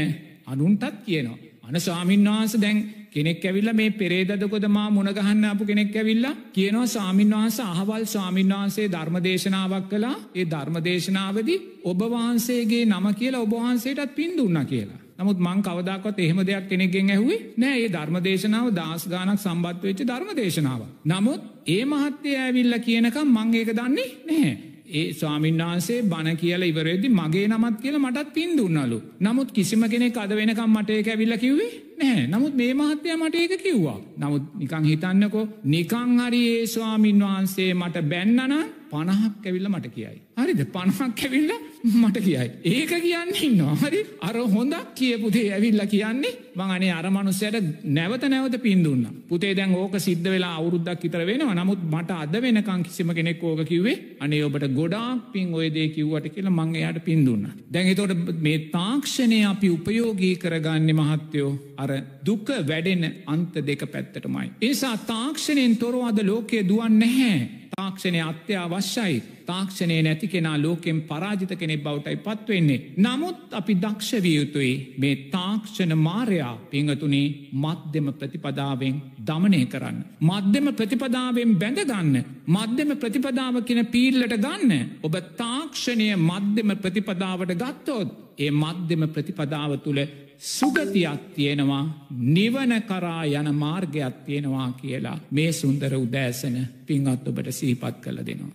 අනුන්ටත් කියනවා. අන ස්වාමින්වහන්ස දැන් කෙනෙක් ඇවිල්ල මේ පෙරේදකොද මා මුණගහන්න අපපු කෙනෙක් ඇවිල්ලා කියනවා සාමින්වහන්ස අහවල් ස්වාමින්වහන්සේ ධර්මදේශනාවක් කලා ඒ ධර්මදේශනාවදි ඔබවහන්සේගේ නම කියලා ඔබවහන්සේටත් පින්දුන්න කියලා. නමුත් මං කවදක්වත් එහෙම දෙයක් කෙනෙක්ගෙන් ඇහුවේ නෑ ඒ ධර්මදේශනාව දස් ගානක් සම්බත් වෙච්ච ධර්මදේශනාව. නමුත් ඒ මහත්තය ඇවිල්ල කියනකම් මං ඒක දන්නේ නැහැ. ඒ ස්වාමීන් වහන්සේ බණ කියලා ඉවරෙදදි මගේ නමත් කියලා මටත් පින් දුන්නලු. නමුත් කිසිම කෙනෙක් අද වෙනකම් මට ඒක ඇවිල්ල කිව්වේ නැහැ. නමුත් මේ මහත්තය මට ඒක කිව්වා. නමුත් නිකං හිතන්නකෝ නිකං හරි ඒ ස්වාමීන් වහන්සේ මට බැන්නන පණහක් ඇවිල්ල මට කියයි. හරිද පණහක් ඇවිල්ල මට කියයි. ඒක කියන්න ඉන්නවා හරි අර හොඳක් කියපුදේ ඇවිල්ල කියන්නේ මංනේ අර මනුස්සයට නැවත නැවත පින්දුන්න. පුතේ දැන් ඕක සිද්ධ වෙලා අවුරුද්දක් විතර වෙනවා නමුත් මට අද වෙනකං කිසිම කෙනෙක් ඕක කිව්වේ අනේ ඔබට ගොඩාක් පින් ඔයදේ කිව්වට කියලා මං එයාට පින්දුන්න. දැන් එතොට මේ තාක්ෂණය අපි උපයෝගී කරගන්න මහත්තයෝ අර දුක වැඩෙන අන්ත දෙක පැත්තටමයි. ඒසා තාක්ෂණයෙන් තොරවාද ලෝකය දුවන් නැහැ. තාක්ෂණය අත්‍යවශ්‍යයි තාක්ෂණය නැති කෙනා ලෝකෙන් පරාජිත කෙනෙක් බවටයි පත්වවෙන්නේ. නමුත් අපි දක්ෂවිය යුතුයි මේ තාක්ෂණ මාරයා පිංහතුනේ මධ්‍යම ප්‍රතිපදාවෙන් දමනය කරන්න. මධ්‍යම ප්‍රතිපදාවෙන් බැඳගන්න. මධ්‍යම ප්‍රතිපදාව කියෙන පීල්ලට ගන්න. ඔබ තාක්ෂණය මධ්‍යම ප්‍රතිපදාවට ගත්තොත් ඒ මධ්‍යම ප්‍රතිපදාව තුළ සුගතියක් තියෙනවා නිවන කරා යන මාර්ගයක් තියෙනවා කියලා මේ සුන්දර උදෑසන පින්වත් ඔබට සීපත් කළ දෙනවා.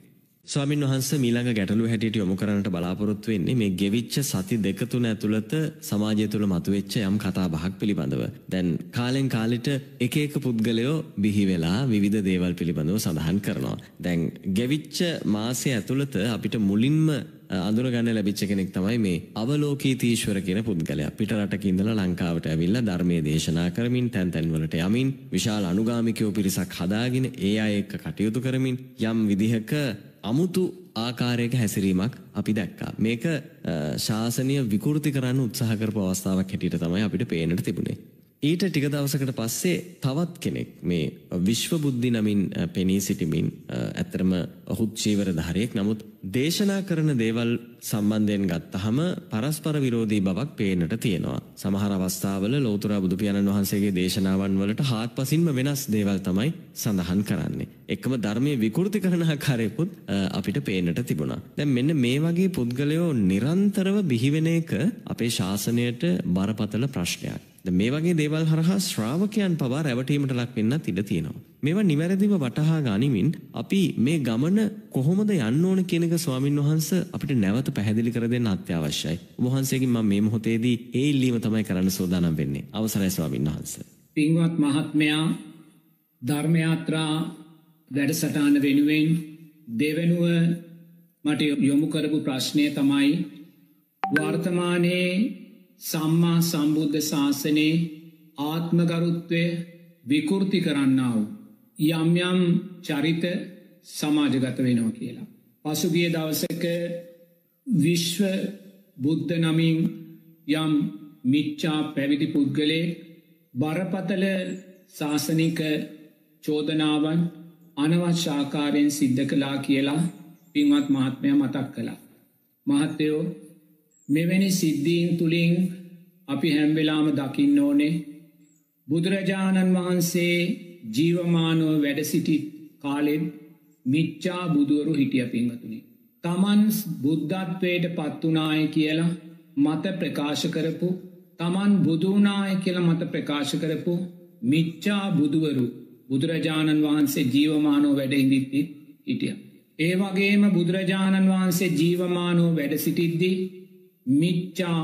ස්වාමින් වහන්ස මීළඟ ගැටලු හැටියට යොමු කරන්නට බලාපොරොත්තු වෙන්නේ මේ ගෙවිච්ච සති දෙක තුන ඇතුළත සමාජය තුළ මතුවෙච්ච යම් කතා බහක් පිළිබඳව. දැන් කාලෙන් කාලෙට එක එක පුද්ගලයෝ බිහි වෙලා විවිධ දේවල් පිළිබඳව සඳහන් කරනවා. දැන් ගෙවිච්ච මාසය ඇතුළත අපිට මුලින්ම අඳුරගන්න ලැබිච්ච කෙනෙක් තමයි මේ අවලෝකීතීශ්වර කියන පුද්ගලයා. පිට රටක ඉඳලා ලංකාවට ඇවිල්ලා ධර්මයේ දේශනා කරමින් තැන් තැන්වලට යමින් විශාල අනුගාමිකයෝ පිරිසක් හදාගෙන ඒ අය එක්ක කටයුතු කරමින් යම් විදිහක අමුතු ආකාරයක හැසිරීමක් අපි දැක්කා. මේක ශාසනය විකෘති කරන්න උත්සාහ කරපු අවස්ථාවක් හැටියට තමයි අපිට පේනට තිබුණේ. ඊට ටික දවසකට පස්සේ තවත් කෙනෙක් මේ විශ්ව බුද්ධි නමින් පෙනී සිටිමින් ඇත්තරම ඔහුත් චීවර ධාරයෙක් නමුත් දේශනා කරන දේවල් සම්බන්ධයෙන් ගත්තහම පරස්පර විරෝධී බවක් පේනට තියෙනවා. සමහර අවස්ථාවල ලෞතර බුදු පියාණන් වහන්සේගේ දේශනාවන් වලට හාත්පසින්ම වෙනස් දේවල් තමයි සඳහන් කරන්නේ. එක්කම ධර්මයේ විකෘති කරන ආකාරයකුත් අපිට පේනට තිබුණා. දැන් මෙන්න මේ වගේ පුද්ගලයෝ නිරන්තරව බිහිවෙන එක අපේ ශාසනයට බරපතල ප්‍රශ්නයක්. මේ වගේ දේවල් හරහා ශ්‍රාවකයන් පවා රැවටීමට ලක් වෙන්නත් ඉඩ තියෙනවා. මේවා නිවැරදිව වටහා ගනිමින් අපි මේ ගමන කොහොමද යන්න ඕන කියන එක ස්වාමින් වහන්සේ අපිට නැවත පැහැදිලි කර දෙන්න අත්‍යවශ්‍යයි. ඔබ වහන්සේගෙන් මම මේ මොහොතේදී ඒ ඉල්ලීම තමයි කරන්න සූදානම් වෙන්නේ. අවසරයි ස්වාමින් වහන්සේ. පින්වත් මහත්මයා ධර්මයාත්‍රා වැඩසටහන වෙනුවෙන් දෙවනුව මට යොමු කරපු ප්‍රශ්නය තමයි වර්තමානයේ සම්මා සම්බුද්ධ ශාසනයේ ආත්මගරුත්වය විකෘති කරන්නාව. යම් යම් චරිත සමාජගත වෙනවා කියලා. පසුගිය දවසක විශ්ව බුද්ධ නමින් යම් මිච්චා පැවිදි පුද්ගලේ බරපතල ශාසනික චෝදනාවන් අනවශ්‍යාකාරයෙන් සිද්ධ කලා කියලා පින්වත් මහත්මය මතක් කළා. මහත්තයෝ මෙවැනි සිද්ධීන් තුළින් අපි හැම්වෙලාම දකින්න ඕනේ බුදුරජාණන් වහන්සේ ජීවමානුව වැඩසිටි කාලෙත් මිච්චා බුදුවරු හිටිය පින්වතුනි. තමන් බුද්ධත්වයට පත්වනාය කියලා මත ප්‍රකාශ කරපු තමන් බුදුනාය කියල මත ප්‍රකාශ කරපු මිච්චා බුදුවරු බුදුරජාණන් වහන්සේ ජීවමානෝ වැඩ ඉදිත්ති හිටිය. ඒ වගේම බුදුරජාණන් වහන්සේ ජීවමානෝ වැඩ සිටිද්දී මිච්චා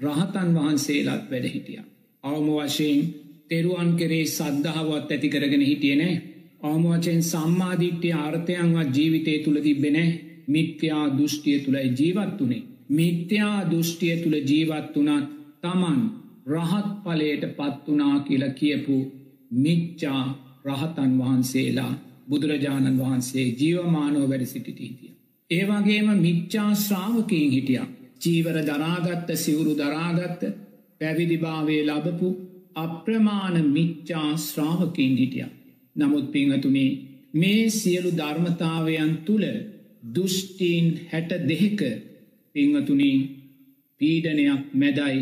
රහතන් වහන්සේලාත් වැඩ හිටිය. අවම වශයෙන් තෙරුවන් කරේ සද්ධාවත් ඇති කරගෙන හිටියනෑ අවම වචයෙන් සම්මාධිට්්‍යය ආර්ථයන්වත් ජීවිතය තුළ තිබෙනෑ මිත්‍යා දෘෂ්ටිය තුළයි ජීවත් වනේ. මිත්‍යා දෘෂ්ටිය තුළ ජීවත් වනත් තමන් රහත් පලයට පත්වනා කියලා කියපු මිච්චා රහතන් වහන්සේලා බුදුරජාණන් වහන්සේ ජීවමානෝ වැඩ සිටිටීතිය. ඒවගේම මිච්චා ශ්‍රාවකයෙන් හිටියක්. චීවර දරාගත්ත සිවුරු දරාගත්ත පැවිදිභාවේ ලබපු අප්‍රමාණ මිච්චා ශ්‍රාවකින් හිටිය. නමුත් පිංහතුනේ මේ සියලු ධර්මතාවයන් තුළ දුෘෂ්ටීන් හැට දෙහෙක පිංහතුනී පීඩනයක් මැදයි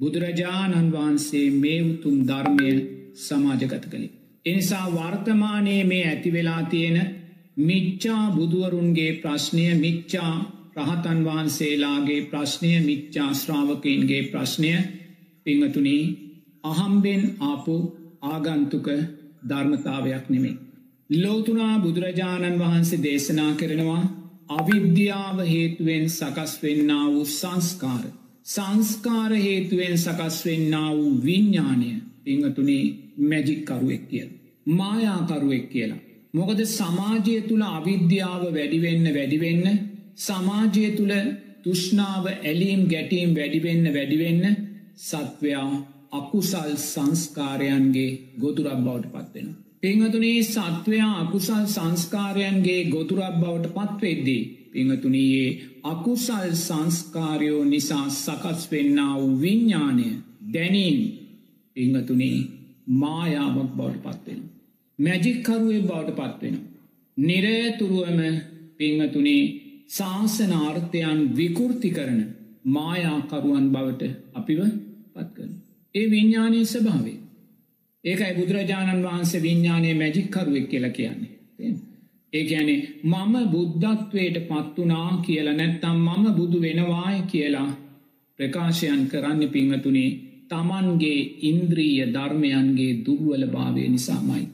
බුදුරජාණන් වහන්සේ මේ උතුම් ධර්මය සමාජගත කළේ. එනිසා වර්තමානයේ මේ ඇතිවෙලා තියෙන මිච්චා බුදුවරුන්ගේ ප්‍රශ්නය මිච්චා රහතන් වහන්සේලාගේ ප්‍රශ්නය මිච්චා ශ්‍රාවකයින්ගේ ප්‍රශ්නය පිංහතුනී අහම්බෙන් ආපු ආගන්තුක ධර්මතාවයක් නෙමේ. ලෝතුනා බුදුරජාණන් වහන්සේ දේශනා කරනවා අවිද්‍යාව හේතුවෙන් සකස් වෙන්න වූ සංස්කාර. සංස්කාර හේතුවෙන් සකස් වෙන්න වූ විඤ්ඥානය පිංහතුනේ මැජික්කරුවෙක් කියල. මායාකරුවෙක් කියලා. මොකද සමාජය තුළ අවිද්‍යාව වැඩිවෙන්න වැඩිවෙන්න සමාජය තුළ තුෂ්නාව ඇලීම් ගැටීම් වැඩිවෙන්න වැඩිවෙන්න සත්වයා අකුසල් සංස්කාරයන්ගේ ගොතුරක් බවට පත්වෙන. පිංහතුනේ සත්වයා අකුසල් සංස්කාරයන්ගේ ගොතුරක් බවට පත්වෙද්දී. පිංහතුනයේ අකුසල් සංස්කාරයෝ නිසා සකස් වෙන්න වූ විඤ්ඥානය දැනීම් පිංහතුනේ මායාවක් බවට පත්වෙන. මැජික්කරුවේ බවට පත්වෙන. නිරේතුරුවම පිංහතුනේ ශාසනාර්ථයන් විකෘති කරන මායාකරුවන් බවට අපිව පත් කරන. ඒ විඤ්ඥානය ස්භාවේ. ඒකයි බුදුරජාණන් වහන්සේ විඤ්ඥානය මැජික්කරුවෙක් කියලා කියන්නේ. ඒ ඇනේ මම බුද්ධත්වයට පත්වනා කියලා නැත්තම් මම බුදු වෙනවාය කියලා ප්‍රකාශයන් කරන්න පිංහතුනේ තමන්ගේ ඉන්ද්‍රීය ධර්මයන්ගේ දුර්වල භාවය නිසාමයි.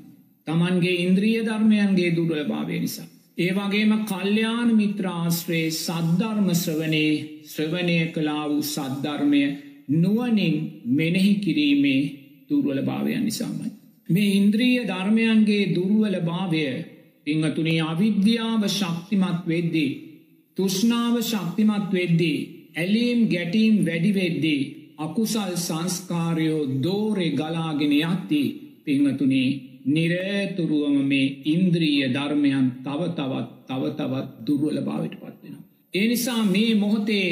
තමන්ගේ ඉන්ද්‍රිය ධර්මයන්ගේ දුර්වල භාවය නිසා. ඒවගේම කල්්‍යයාන මිත්‍රාශ්‍රයේ සද්ධර්ම ශ්‍රවනයේ ශ්‍රවණය කලා වූ සද්ධර්මය නුවනින් මෙනෙහි කිරීමේ දුර්වල භාවයන් නිසාමයි. මේ ඉන්ද්‍රීය ධර්මයන්ගේ දුර්වල භාවය පිංහතුනේ අවිද්‍යාව ශක්තිමත් වෙද්දී. තුෂ්නාව ශක්තිමත් වෙද්දී. ඇලීම් ගැටීම් වැඩිවෙද්දී. අකුසල් සංස්කාරයෝ දෝරෙ ගලාගෙන යත්ති පිංහතුනේ නිරේතුරුවම මේ ඉන්ද්‍රීය ධර්මයන් තව තවත් තව තවත් දුර්වල භාවට පත්වෙනවා. ඒ නිසා මේ මොහොතේ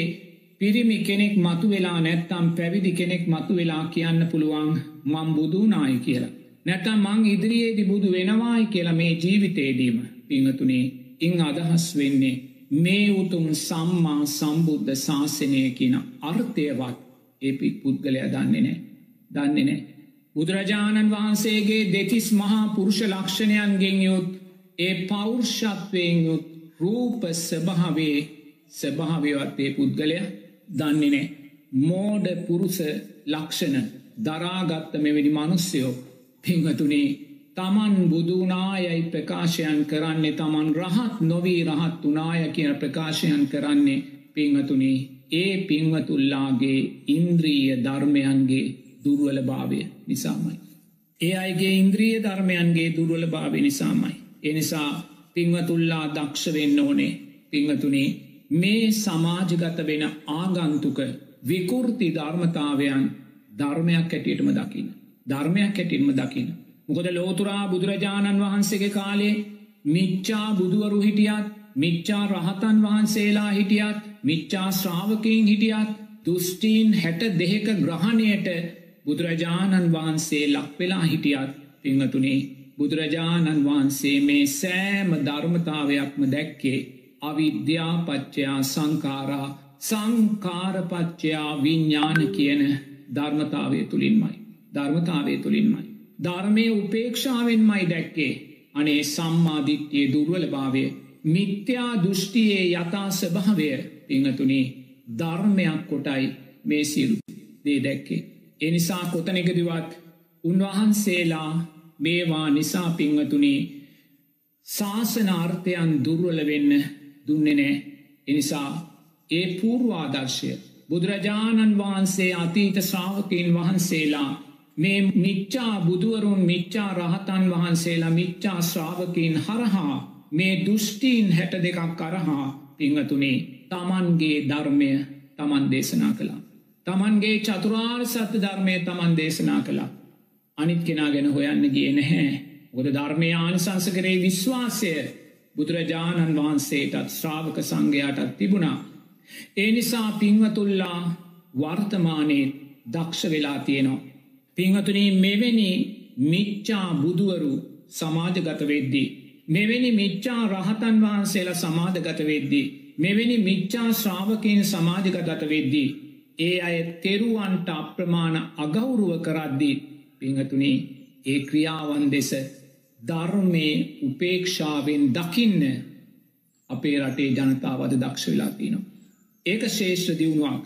පිරිමි කෙනෙක් මතු වෙලා නැත්තම් පැවිදි කෙනෙක් මතු වෙලා කියන්න පුළුවන් මං බුදුනායි කියලා. නැතම් මං ඉදිරියේදි බුදු වෙනවායි කියලා මේ ජීවිතේදීම පිංහතුනේ ඉං අදහස් වෙන්නේ මේ උතුම් සම්මා සම්බුද්ධ ශාසනය කියන අර්ථයවත් ඒපි පුද්ගලය දන්නේ නෑ දන්නේ නෑ. බුදුරජාණන් වහන්සේගේ දෙතිස් මහා පුරුෂ ලක්ෂණයන්ගෙන් යුත් ඒ පෞර්ෂත්වයෙන් යුත් රූප ස්භාවේ ස්භාවවත්තේ පුද්ගලය දන්නේ නෑ. මෝඩ පුරුස ලක්ෂණ දරාගත්ත මෙවැනි මනුස්්‍යයෝ පිංහතුනේ තමන් බුදුනායයි ප්‍රකාශයන් කරන්නේ තමන් රහත් නොවී රහත් වනාය කියන ප්‍රකාශයන් කරන්නේ පිංහතුනේ ඒ පින්වතුල්ලාගේ ඉන්ද්‍රීය ධර්මයන්ගේ දුර්වල භාවය නිසාමයි. ඒ අයිගේ ඉන්ද්‍රිය ධර්මයන්ගේ දුර්වල භාවය නිසාමයි. එනිසා පිංවතුල්ලා දක්ෂ වෙන්න ඕනේ පිංහතුනේ මේ සමාජගත වෙන ආගන්තුක විකෘති ධර්මතාවයන් ධර්මයක් ඇටියටම දකින්න. ධර්මයක් ඇටින්ම දකින්න. මොකද ලෝතුරා බුදුරජාණන් වහන්සේගේ කාලේ මිච්චා බුදුවරු හිටියත් මිච්චා රහතන් වහන්සේලා හිටියත් මිච්චා ශ්‍රාවකයෙන් හිටියත් දුෘෂ්ටීන් හැට දෙහෙක ග්‍රහණයට බුදුරජාණන් වහන්සේ ලක්වෙලා හිටියත් පිංහතුනේ බුදුරජාණන් වහන්සේ මේ සෑම ධර්මතාවයක්ම දැක්කේ අවිද්‍යාපච්චයා සංකාරා සංකාරපච්චයා විඤ්ඥාන කියන ධර්මතාවය තුළින්මයි. ධර්මතාවය තුළින්මයි. ධර්මය උපේක්ෂාවෙන් මයි දැක්කේ අනේ සම්මාධිත්‍යයේ දුර්වල භාවය මිත්‍යා දෘෂ්ටියේ යථා ස්භාවය පිංහතුනේ ධර්මයක් කොටයි මේ සිරු දේ දැක්කේ. එනිසා කොතනෙකදිවත් උන්වහන්සේලා මේවා නිසා පිංහතුනේ ශාසනාර්ථයන් දුර්වල වෙන්න දුන්නේ නෑ එනිසා ඒ පූර්වාදර්ශය බුදුරජාණන් වහන්සේ අතීත ශ්‍රාවකීන් වහන්සේලා මේ මිච්චා බුදුවරුන් මිච්චා රහතන් වහන්සේලා මිච්චා ශ්‍රාවකීන් හරහා මේ දුෘෂ්ටීන් හැට දෙකක් කරහා පිංහතුනේ තමන්ගේ ධර්මය තමන් දේශනා කළා. තමන්ගේ චතුරාර් සත්‍ය ධර්මය තමන් දේශනා කළා. අනිත් කෙනා ගැන හොයන්න ගිය නැහැ. ගොද ධර්මය ආනිසංස කරේ විශ්වාසය බුදුරජාණන් වහන්සේටත් ශ්‍රාවක සංඝයාටත් තිබුණා. ඒ නිසා පින්වතුල්ලා වර්තමානයේ දක්ෂ වෙලා තියෙනවා. පිංහතුනී මෙවැනි මිච්චා බුදුවරු සමාජගත වෙද්දී. මෙවැනි මිච්චා රහතන් වහන්සේලා සමාධගත වෙද්දී. මෙවැනි මිච්චා ශ්‍රාවකයෙන් සමාජගත වෙද්දී. ඒ අය තෙරුවන්ට අප්‍රමාණ අගෞරුව කරද්දී පිංහතුනේ ඒ ක්‍රියාවන් දෙස ධර්මය උපේක්ෂාවෙන් දකින්න අපේ රටේ ජනතාවද දක්ෂ වෙලා තිනවා. ඒක ශේෂ්‍ර දියුණුවක්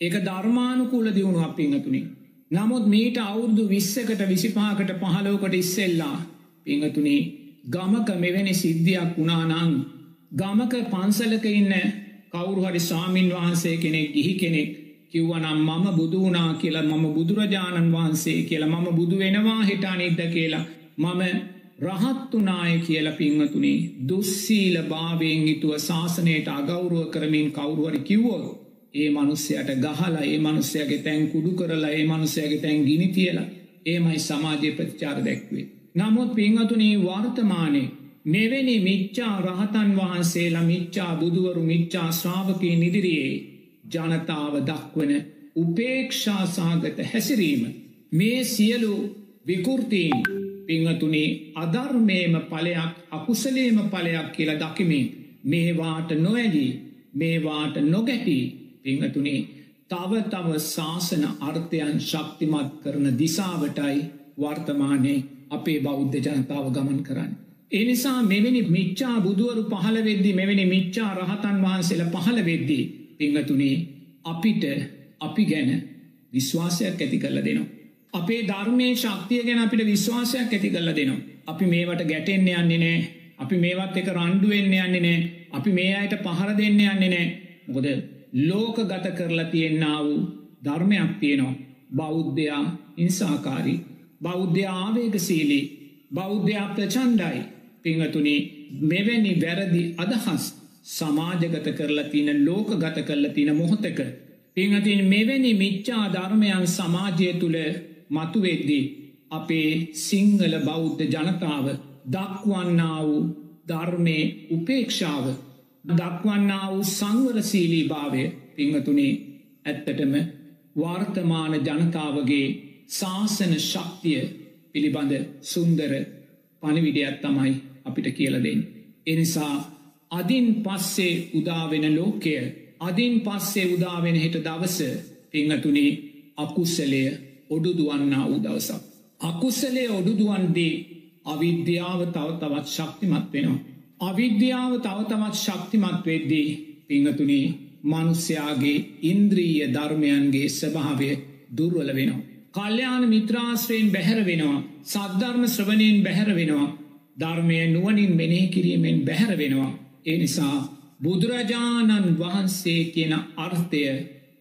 ඒක ධර්මානුකූල දියුණුවක් පිංහතුනේ නමුත් මීට අවුරුදු විස්සකට විසිපාකට පහලෝකට ඉස්සෙල්ලා පිංහතුනේ ගමක මෙවැනි සිද්ධියක් වුණානං ගමක පන්සලක ඉන්න කවුරුහරි ස්වාමීන් වහන්සේ කෙනෙක් ගිහි කෙනෙක් කිව්වනම් මම බුදුනා කියලා මම බුදුරජාණන් වහන්සේ කියලා මම බුදු වෙනවා හිටා නිද්ද කියලා මම රහත්තුනාය කියල පිංහතුනේ දුස්සීල භාවයෙන් හිතුව ශාසනයට අගෞරුව කරමින් කවුරුවරි කිව්වෝ ඒ මනුස්සයට ගහලා ඒ මනුස්සයගේ තැන් කුඩු කරලා ඒ මනුස්සයගේ තැන් ගිනි තියලා ඒමයි සමාජය ප්‍රතිචාර දැක්වේ. නමුත් පිංහතුනේ වර්තමානය මෙවැනි මිච්චා රහතන් වහන්සේලා මිච්චා බුදුවරු මිච්චා ශ්‍රාවකී නිදිරියේ ජනතාව දක්වන උපේක්ෂාසාගත හැසිරීම මේ සියලු විකෘතිීන් පිංහතුනේ අධර්මේම පලයක් අකුසලේම පලයක් කියලා දකිමින් මේවාට නොඇදී මේවාට නොගැටී පිංහතුනේ තව තව ශාසන අර්ථයන් ශක්තිමත් කරන දිසාවටයි වර්තමානයේ අපේ බෞද්ධ ජනතාව ගමන් කරන්න. එනිසා මෙවැනි මිච්චා බුදුවරු පහළ වෙද්දි මෙවැනි මිච්චා රහතන් වහන්සේල පහළ වෙද්දී පිංහතුනේ අපිට අපි ගැන විශ්වාසයක් ඇති කරල දෙනවා. අපේ ධර්මය ශක්තිය ගැන අපිට විශ්වාසයක් ඇති කරල දෙනවා. අපි මේවට ගැටෙන්න යන්නේ නෑ. අපි මේවත් එක රණ්ඩුවෙන්න යන්නේ නෑ. අපි මේ අයට පහර දෙන්න යන්නේ නෑ. මොකද ලෝක ගත කරලා තියෙන්න්න වූ ධර්මයක් තියෙනවා. බෞද්ධයා ඉන්සාකාරී බෞද්ධ ආවේගසීලී බෞද්ධයා ප්‍රචන්්ඩයි පිංහතුනි මෙවැනි වැරදි අදහස් සමාජගත කරලා තියන ලෝක ගත කරලා තින මොහොතක පිංහතින් මෙවැනි මිච්චා ධර්මයන් සමාජය තුළ මතුවෙද්දී අපේ සිංහල බෞද්ධ ජනතාව දක්වන්නා වූ ධර්මය උපේක්ෂාව දක්වන්නා වූ සංවරසීලී භාවය පිංහතුනේ ඇත්තටම වර්තමාන ජනතාවගේ ශාසන ශක්තිය පිළිබඳ සුන්දර පණිවිඩයක් තමයි අපිට කියලදෙන්. එනිසා අදින් පස්සේ උදාවෙන ලෝකය අදින් පස්සේ උදාවෙන හෙට දවස පිංහතුනේ අකුස්සලය ඔඩුදුවන්නා වූ දවසක්. අකුස්සලේ ඔඩුදුවන්දී අවිද්‍යාව තව තවත් ශක්තිමත් වෙනවා. අවිද්‍යාව තව තවත් ශක්තිමත් වෙද්දී පිංහතුනේ මනුස්්‍යයාගේ ඉන්ද්‍රීය ධර්මයන්ගේ ස්වභාවය දුර්වල වෙනවා. කල්්‍යයාන මිත්‍රාශ්‍රයෙන් බැහැර වෙනවා සද්ධර්ම ශ්‍රවණයෙන් බැහැර වෙනවා ධර්මය නුවනින් මෙනෙහි කිරීමෙන් බැහැර වෙනවා. ඒ නිසා බුදුරජාණන් වහන්සේ කියන අර්ථය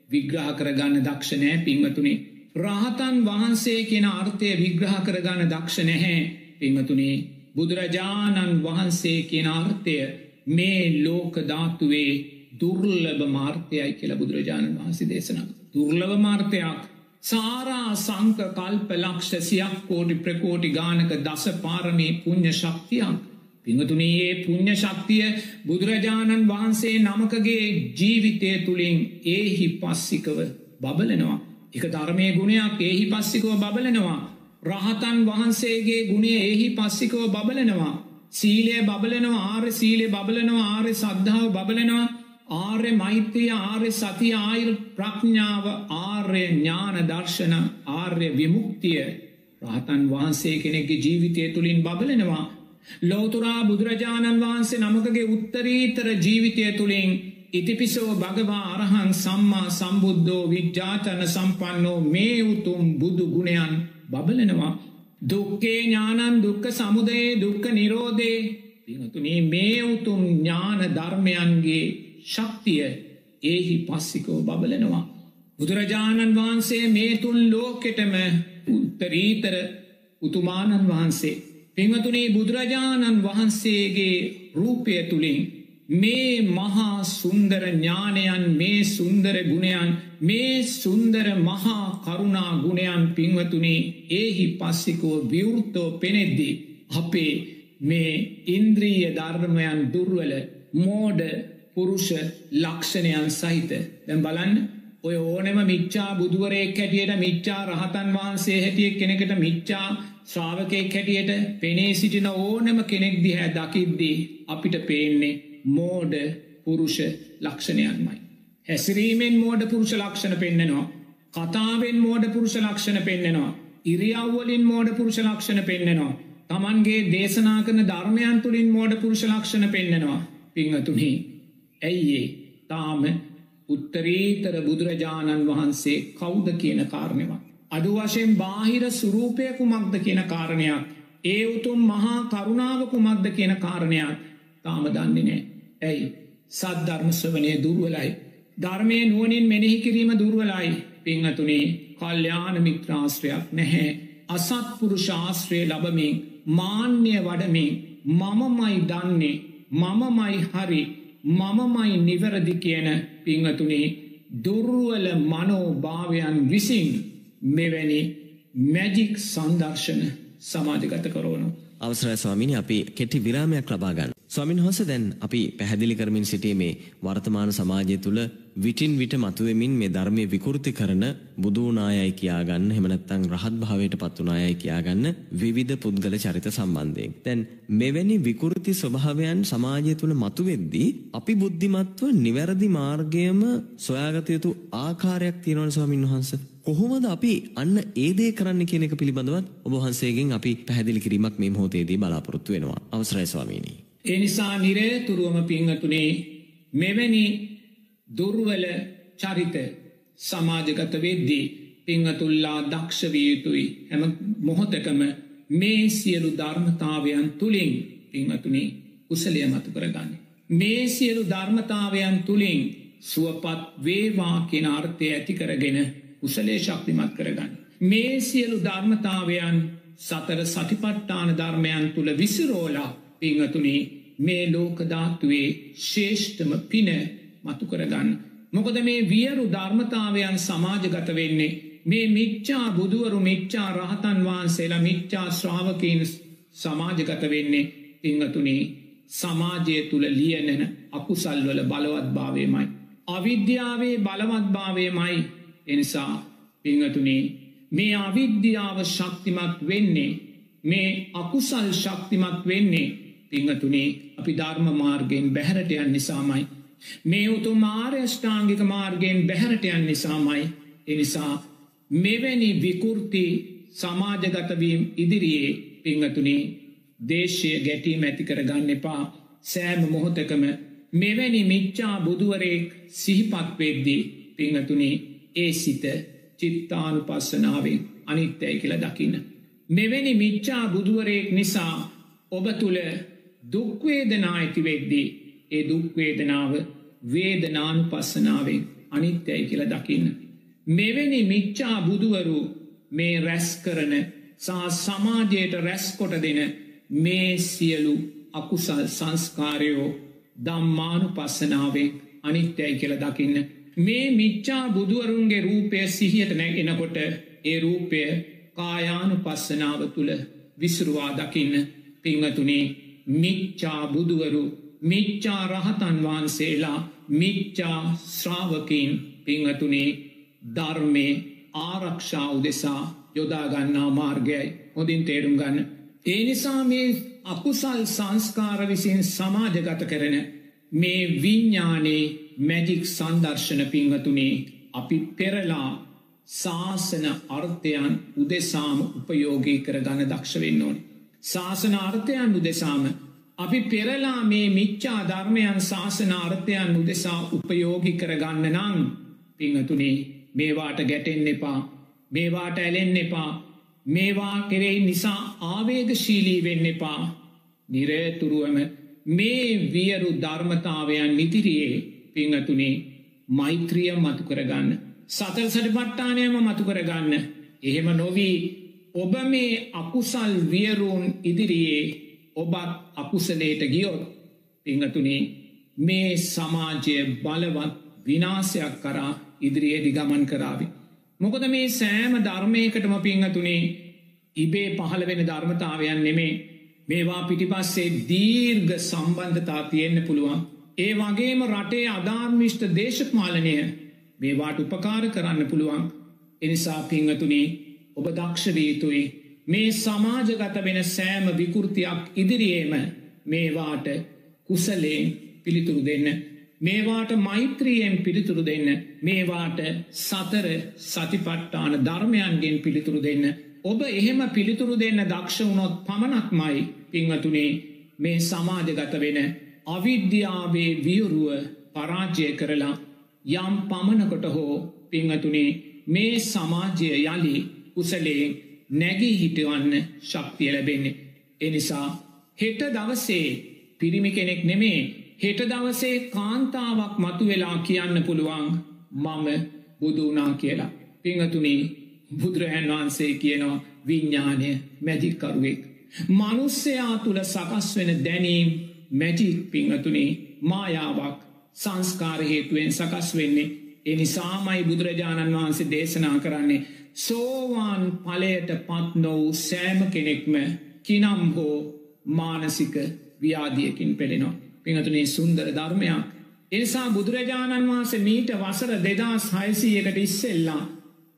විග්‍රහ කරගන්න දක්ෂණෑ පිංවතුනේ. රහතන් වහන්සේ කියෙන අර්ථය විග්‍රහ කරගන්න දක්ෂ නැහැ පිංහතුනේ බුදුරජාණන් වහන්සේ කියන අර්ථය මේ ලෝකධාතුවේ දුර්ලභ මාර්ථයයි කියල බුදුරජාණන් වහන්සේ දේශනක්. දුර්ලභ මාර්ථයක් සාරා සංක කල්ප ලක්ෂ සියක් කෝටි ප්‍රකෝටි ගානක දස පාරමී පුුණ්්‍ය ශක්තියක්. පිංහතුනයේ පුුණ්්‍ය ශක්තිය බුදුරජාණන් වහන්සේ නමකගේ ජීවිතය තුළින් ඒහි පස්සිකව බබලනවා. එක ධර්මය ගුණයක් ඒහි පස්සිකව බබලනවා. රහතන් වහන්සේගේ ගුණේ එහි පස්සිකව බබලනවා. සීලය බබලනවා ආර්ය සීලය බබලනවා ආර්ය සද්ධාව බබලනවා ආර්ය මෛත්‍රිය ආර්ය සති ආයුල් ප්‍රඥාව ආර්ය ඥාන දර්ශන ආර්ය විමුක්තිය රහතන් වහන්සේ කෙනෙක්ගේ ජීවිතය තුළින් බබලනවා. ලෝතුරා බුදුරජාණන් වහන්සේ නමකගේ උත්තරීතර ජීවිතය තුළින් ඉතිපිසෝ භගවා අරහන් සම්මා සම්බුද්ධෝ විද්‍යාචන සම්පන්නෝ මේ උතුම් බුදු ගුණයන් බබලනවා. දුක්කේ ඥානන් දුක්ක සමුදයේ දුක්ක නිරෝධේ පිනතුනේ මේ උතුම් ඥාන ධර්මයන්ගේ ශක්තිය ඒහි පස්සිකෝ බබලනවා. බුදුරජාණන් වහන්සේ මේ තුන් ලෝකෙටම උත්තරීතර උතුමාණන් වහන්සේ. පිමතුනේ බුදුරජාණන් වහන්සේගේ රූපය තුළින් මේ මහා සුන්දර ඥානයන් මේ සුන්දර ගුණයන් මේ සුන්දර මහා කරුණා ගුණයන් පින්වතුනේ ඒහි පස්සිකෝ විවෘත්තෝ පෙනෙද්දී. අපේ මේ ඉන්ද්‍රීය ධර්මයන් දුර්වල මෝඩ පුරුෂ ලක්ෂණයන් සහිත දැම් බලන්න ඔය ඕනෙම මිච්චා බුදුවරයෙක් හැටියට මිච්චා රහතන් වහන්සේ හැටියෙක් කෙනෙකට මිච්චා ශ්‍රාවකයෙක් හැටියට පෙනේ සිටින ඕනම කෙනෙක් දිහැ දකිද්දී අපිට පේන්නේ මෝඩ පුරුෂ ලක්ෂණයන්මයි. හැසිරීමෙන් මෝඩ පුරුෂ ලක්ෂණ පෙන්නෙනවා. කතාවෙන් මෝඩ පුරුෂ ලක්ෂණ පෙන්නෙනවා. ඉරියව්වලින් මෝඩ පුරුෂ ලක්ෂණ පෙන්නෙනවා. තමන්ගේ දේශනා කරන ධර්මයන් තුළින් මෝඩ පුරුෂ ලක්ෂණ පෙන්නෙනවා. පිංහතුහි. ඇයිඒ තාම උත්තරීතර බුදුරජාණන් වහන්සේ කෞුද කියන කාරණයවා. අඩු වශයෙන් බාහිර සුරූපයකු මක්ද කියන කාරණයක්. ඒ උතුම් මහා කරුණාවකු මක්ද කියන කාරණයක් තාම දන්නේ නෑ. ඇයි සද්ධර්මස්වනය දුර්වලයි. ධර්මය නුවනින් මෙනෙහි කිරීම දුර්වලයි පිංහතුනේ කල්්‍යාන මිත්‍රාශ්‍රයක් නැහැ. අසත්පුරු ශාස්ත්‍රය ලබමින් මාන්‍ය වඩමින් මමමයි දන්නේ මමමයි හරි මමමයි නිවැරදි කියන පිංහතුනේ දුර්ුවල මනෝභාවයන් විසින් මෙවැනි මැජික් සංදර්ශන සමාජගත කරවනු. අවසරයි ස්වාමිනි අපි කෙටි විරාමයක් ලබා ගන්න. ස්වාමින් වහන්සේ දැන් අපි පැහැදිලි කරමින් සිටීමේ වර්තමාන සමාජය තුළ විටින් විට මතුවෙමින් මේ ධර්මයේ විකෘති කරන බුදු නායයි කියාගන්න එහෙම නැත්නම් රහත් භාවයට පත් වුණායයි කියාගන්න විවිධ පුද්ගල චරිත සම්බන්ධයෙන්. දැන් මෙවැනි විකෘති ස්වභාවයන් සමාජය තුළ මතුවෙද්දී අපි බුද්ධිමත්ව නිවැරදි මාර්ගයම සොයාගත යුතු ආකාරයක් තියෙනවනේ ස්වාමින් වහන්සේ. කොහොමද අපි අන්න ඒ දේ කරන්න කියන එක පිළිබඳවත් ඔබ වහන්සේගෙන් අපි පැහැදිලි කිරීමක් මේ මොහොතේදී බලාපොරොත්තු වෙනවා. අවසරයි ස්වාමීනි. එනිසා නිරේතුරුවම පිංහතුනේ මෙවැනි දුර්වල චරිත සමාජගත වෙද්දී පිංහතුල්ලා දක්ෂවිය යුතුයි හැම මොහොතකම මේ සියලු ධර්මතාවයන් තුළින් පිංහතුනේ කුසලය මතු කරගන්න. මේ සියලු ධර්මතාවයන් තුළින් සුවපත් වේවා කියෙන අර්ථය ඇති කරගෙන කුසලේ ශක්තිමත් කරගන්න. මේ සියලු ධර්මතාවයන් සතර සතිපට්ටාන ධර්මයන් තුළ විසිරෝලා පිංහතුනේ මේ ලෝකධාත්තුවේ ශේෂ්ඨම පින මතු කරගන්න. මොකද මේ වියරු ධර්මතාවයන් සමාජගත වෙන්නේ මේ මිච්චා බුදුවරු මිච්චා රහතන් වහන්සේලා මිච්චා ශ්‍රාවකීන් සමාජගත වෙන්නේ පිංහතුනේ සමාජය තුළ ලියනෙන අකුසල්වල බලවත් භාවයමයි. අවිද්‍යාවේ බලවත් භාවයමයි එනිසා පිංහතුනේ මේ අවිද්‍යාව ශක්තිමත් වෙන්නේ මේ අකුසල් ශක්තිමත් වෙන්නේ පිංහතුනේ අපි ධර්ම මාර්ගයෙන් බැහැරටයන් නිසාමයි. මේ උතු මාර්යෂ්ඨාංගික මාර්ගයෙන් බැහැරටයන් නිසාමයි එනිසා මෙවැනි විකෘති සමාජගතවීම් ඉදිරියේ පිංහතුනේ දේශය ගැටීම ඇති කර ගන්න එපා සෑම මොහොතකම මෙවැනි මිච්චා බුදුවරයෙක් සිහිපත්වෙද්දී පිංහතුනේ ඒ සිත චිත්තානු පස්සනාවෙන් අනිත්‍යය කියල දකින්න. මෙවැනි මිච්චා බුදුවරයෙක් නිසා ඔබ තුළ දුක්වේදනා ඇතිවෙද්දී ඒ දුක්වේදනාව වේදනානු පස්සනාවෙන් අනිත්‍යයි කියල දකින්න. මෙවැනි මිච්චා බුදුවරු මේ රැස් කරන සහ සමාජයට රැස්කොට දෙන මේ සියලු අකුසල් සංස්කාරයෝ දම්මානු පස්සනාවෙන් අනිත්‍යයි කියල දකින්න. මේ මිච්චා බුදුවරුන්ගේ රූපය සිහියට නැගෙනකොට ඒ රූපය කායානු පස්සනාව තුළ විසුරුවා දකින්න පිංහතුනේ මිච්චා බුදුවරු මිච්චා රහතන් වහන්සේලා මිච්චා ශ්‍රාවකින් පිංහතුනේ ධර්මය ආරක්ෂා උදෙසා යොදාගන්නා මාර්ගයයි හොඳින් තේරුම් ගන්න. ඒ නිසා මේ අකුසල් සංස්කාර විසින් සමාජගත කරන මේ විඤ්ඥානේ මැජික් සන්දර්ශන පිංහතුනේ අපි පෙරලා ශාසන අර්ථයන් උදෙසාම උපයෝගී කර ගණ දක්ෂවෙන්න ඕනි. ශාසන අර්ථයන් උදෙසාම අපි පෙරලා මේ මිච්චා ධර්මයන් ශාසන අර්ථයන් උදෙසා උපයෝගි කරගන්න නං පිංහතුනේ මේවාට ගැටෙන් එපා මේවාට ඇලෙන් එපා මේවා කෙරෙයි නිසා ආවේගශීලී වෙන්න එපා නිරේතුරුවම මේ වියරු ධර්මතාවයන් නිතිරියේ පිංහතුනේ මෛත්‍රිය මතු කරගන්න. සතල් සට පට්ටානයම මතු කරගන්න. එහෙම නොවී ඔබ මේ අකුසල් වියරුන් ඉදිරියේ ඔබත් අකුසලේට ගියොත් පිංහතුනේ මේ සමාජය බලවත් විනාසයක් කරා ඉදිරියේදි ගමන් කරාවි. මොකද මේ සෑම ධර්මයකටම පිංහතුනේ ඉබේ පහළ වෙන ධර්මතාවයන් නෙමේ මේවා පිටිපස්සේ දීර්ග සම්බන්ධතා තියෙන්න්න පුළුවන්. ඒ වගේම රටේ අධාර්මිෂ්ට දේශපාලනය මේවාට උපකාර කරන්න පුළුවන් එනිසා පිංහතුනේ ඔබ දක්ෂවීතුයි මේ සමාජගත වෙන සෑම විකෘතියක් ඉදිරියේම මේවාට කුසලයෙන් පිළිතුරු දෙන්න. මේවාට මෛත්‍රියෙන් පිළිතුරු දෙන්න. මේවාට සතර සතිපට්ටාන ධර්මයන්ගෙන් පිළිතුරු දෙන්න. ඔබ එහෙම පිළිතුරු දෙන්න දක්ෂ වුණොත් පමණක්මයි පිංවතුනේ මේ සමාජගත වෙන අවිද්‍යාවේ වියුරුව පරාජය කරලා යම් පමණකොට හෝ පිංහතුනේ මේ සමාජය යළි කුසලයෙන් නැගී හිටවන්න ශක්තිය ලැබෙන්නේ. එනිසා හෙට දවසේ පිරිමි කෙනෙක් නෙමේ හෙට දවසේ කාන්තාවක් මතු වෙලා කියන්න පුළුවන් මම බුදුනා කියලා. පිංහතුනේ බුදුරහැන් වහන්සේ කියනවා විඤ්ඥානය මැජික්කරුවෙක්. මනුස්සයා තුළ සකස් වෙන දැනීම් මැජික් පිංහතුනේ මායාවක් සංස්කාරහේතුවෙන් සකස් වෙන්නේ එනිසාමයි බුදුරජාණන් වහන්සේ දේශනා කරන්නේ සෝවාන් පලයට පත් නොවූ සෑම කෙනෙක්ම කිනම් හෝ මානසික ව්‍යාදියකින් පෙළෙනවා. පිහතුනේ සුන්දර ධර්මයක්. එනිසා බුදුරජාණන් වහන්සේ මීට වසර දෙදස් හයිසීයකට ඉස්සෙල්ලා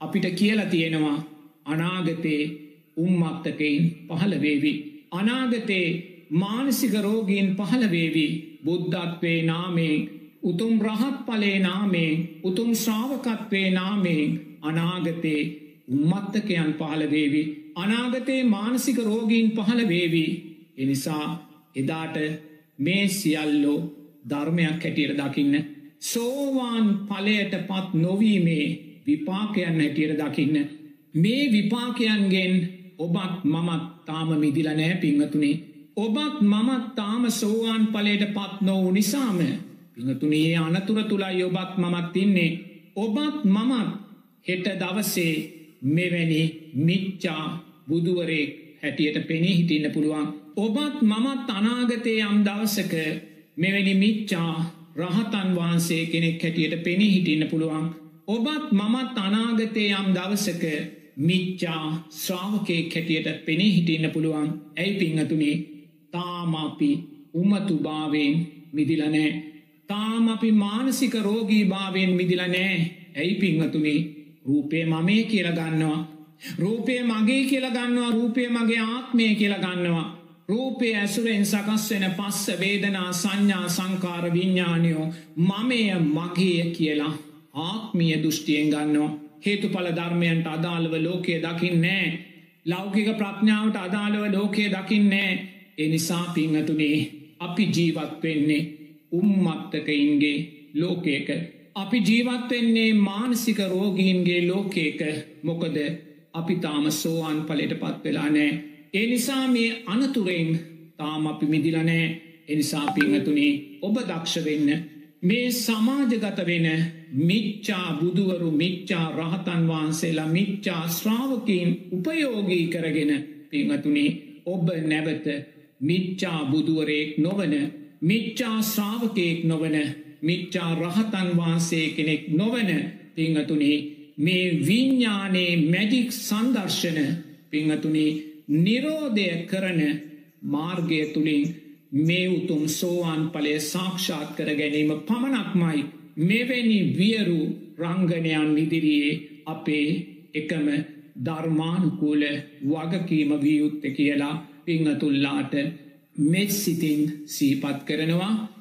අපිට කියලා තියෙනවා අනාගතයේ උම්මත්තකයින් පහළවේවි. අනාගතයේ මානසික රෝගීන් පහළවේවි බුද්ධත්වේ නාමේ උතුම් රහත් පලේ නාමේ උතුම් ශ්‍රාවකත්වේ නාමේ අනාගතයේ උම්මත්තකයන් පහළවේවි අනාගතයේ මානසික රෝගීන් පහළවේවි එනිසා එදාට මේ සියල්ලෝ ධර්මයක් හැටියට දකින්න සෝවාන් පලයට පත් නොවීමේ විපාකයන් හැටියට දකින්න. මේ විපාකයන්ගෙන් ඔබත් මමත් තාම මිදිල නෑ පිංහතුනේ ඔබත් මමත් තාම සෝවාන් පලයට පත් නොවු නිසාම පිංහතුනේ අනතුර තුළයි ඔබත් මමත් ඉන්නේ. ඔබත් මමත් හෙට දවසේ මෙවැනි මිච්චා බුදුවරෙක් හැටියට පෙනී හිටින්න පුළුවන්. ඔබත් මමත් අනාගතය යම් දවසක මෙවැනි මිච්චා රහතන් වහන්සේ කෙනෙක් හැටියට පෙනී හිටින්න පුළුවන්. ඔබත් මමත් අනාගතය යම් දවසක මිච්චා ශ්‍රාවකය කැටියට පෙනේ හිටින්න පුළුවන්. ඇයි පිංහතුනේ තාමාපි උමතුභාවෙන් මිදිලනෑ තාම අපි මානසික රෝගී භාවයෙන් මිදිලනෑ ඇයි පිංහතුනේ රූපේ මමේ කියලගන්නවා රූපය මගේ කියලගන්නවා රූපය මගේ ආත්මය කියලගන්නවා රූපය ඇසුරෙන් සකස් වෙන පස්ස වේදනා සංඥා සංකාර විඤ්ඥානයෝ මමය මගේ කියලා ආත්මිය දෘෂ්ටියෙන් ගන්නවා. හේතු පල ධර්මයන්ට අදාළව ලෝකයේ දකින්නෑ ලෞකික ප්‍රඥාවට අදාළව ලෝකයේ දකින්නෑ එනිසා පිංහතුනේ අපි ජීවත් වෙන්නේ උම්මත්තකයින්ගේ ලෝකයක. අපි ජීවත්වෙන්නේ මානසික රෝගීන්ගේ ලෝකේක මොකද අපි තාම සෝවාන් පලට පත් වෙලා නෑ ඒ නිසා මේ අනතුරෙන් තාම අපි මිදිලනෑ එනිසා පිංහතුනේ ඔබ දක්ෂ වෙන්න. මේ සමාජගත වෙන මිච්චා බුදුවරු මිච්චා රහතන් වහන්සේලා මිච්චා ශ්‍රාවකීන් උපයෝගී කරගෙන පිංහතුනේ ඔබ නැවත මිච්චා බුදුවරයෙක් නොවන මිච්චා ශ්‍රාවකයෙක් නොවන මිච්චා රහතන් වහන්සේ කෙනෙක් නොවන පිංහතුනේ මේ විඤ්ඥානයේ මැජික් සන්දර්ශන පිංහතුනේ නිරෝධය කරන මාර්ගය තුළින් මේ උතුම් සෝවාන් පලේ සාක්ෂාත් කර ගැනීම පමණක්මයි මෙවැනි වියරු රංගනයන් ඉදිරියේ අපේ එකම ධර්මානුකූල වගකීම වියුත්ත කියලා පිංහතුල්ලාට මෙත් සිතින් සීපත් කරනවා.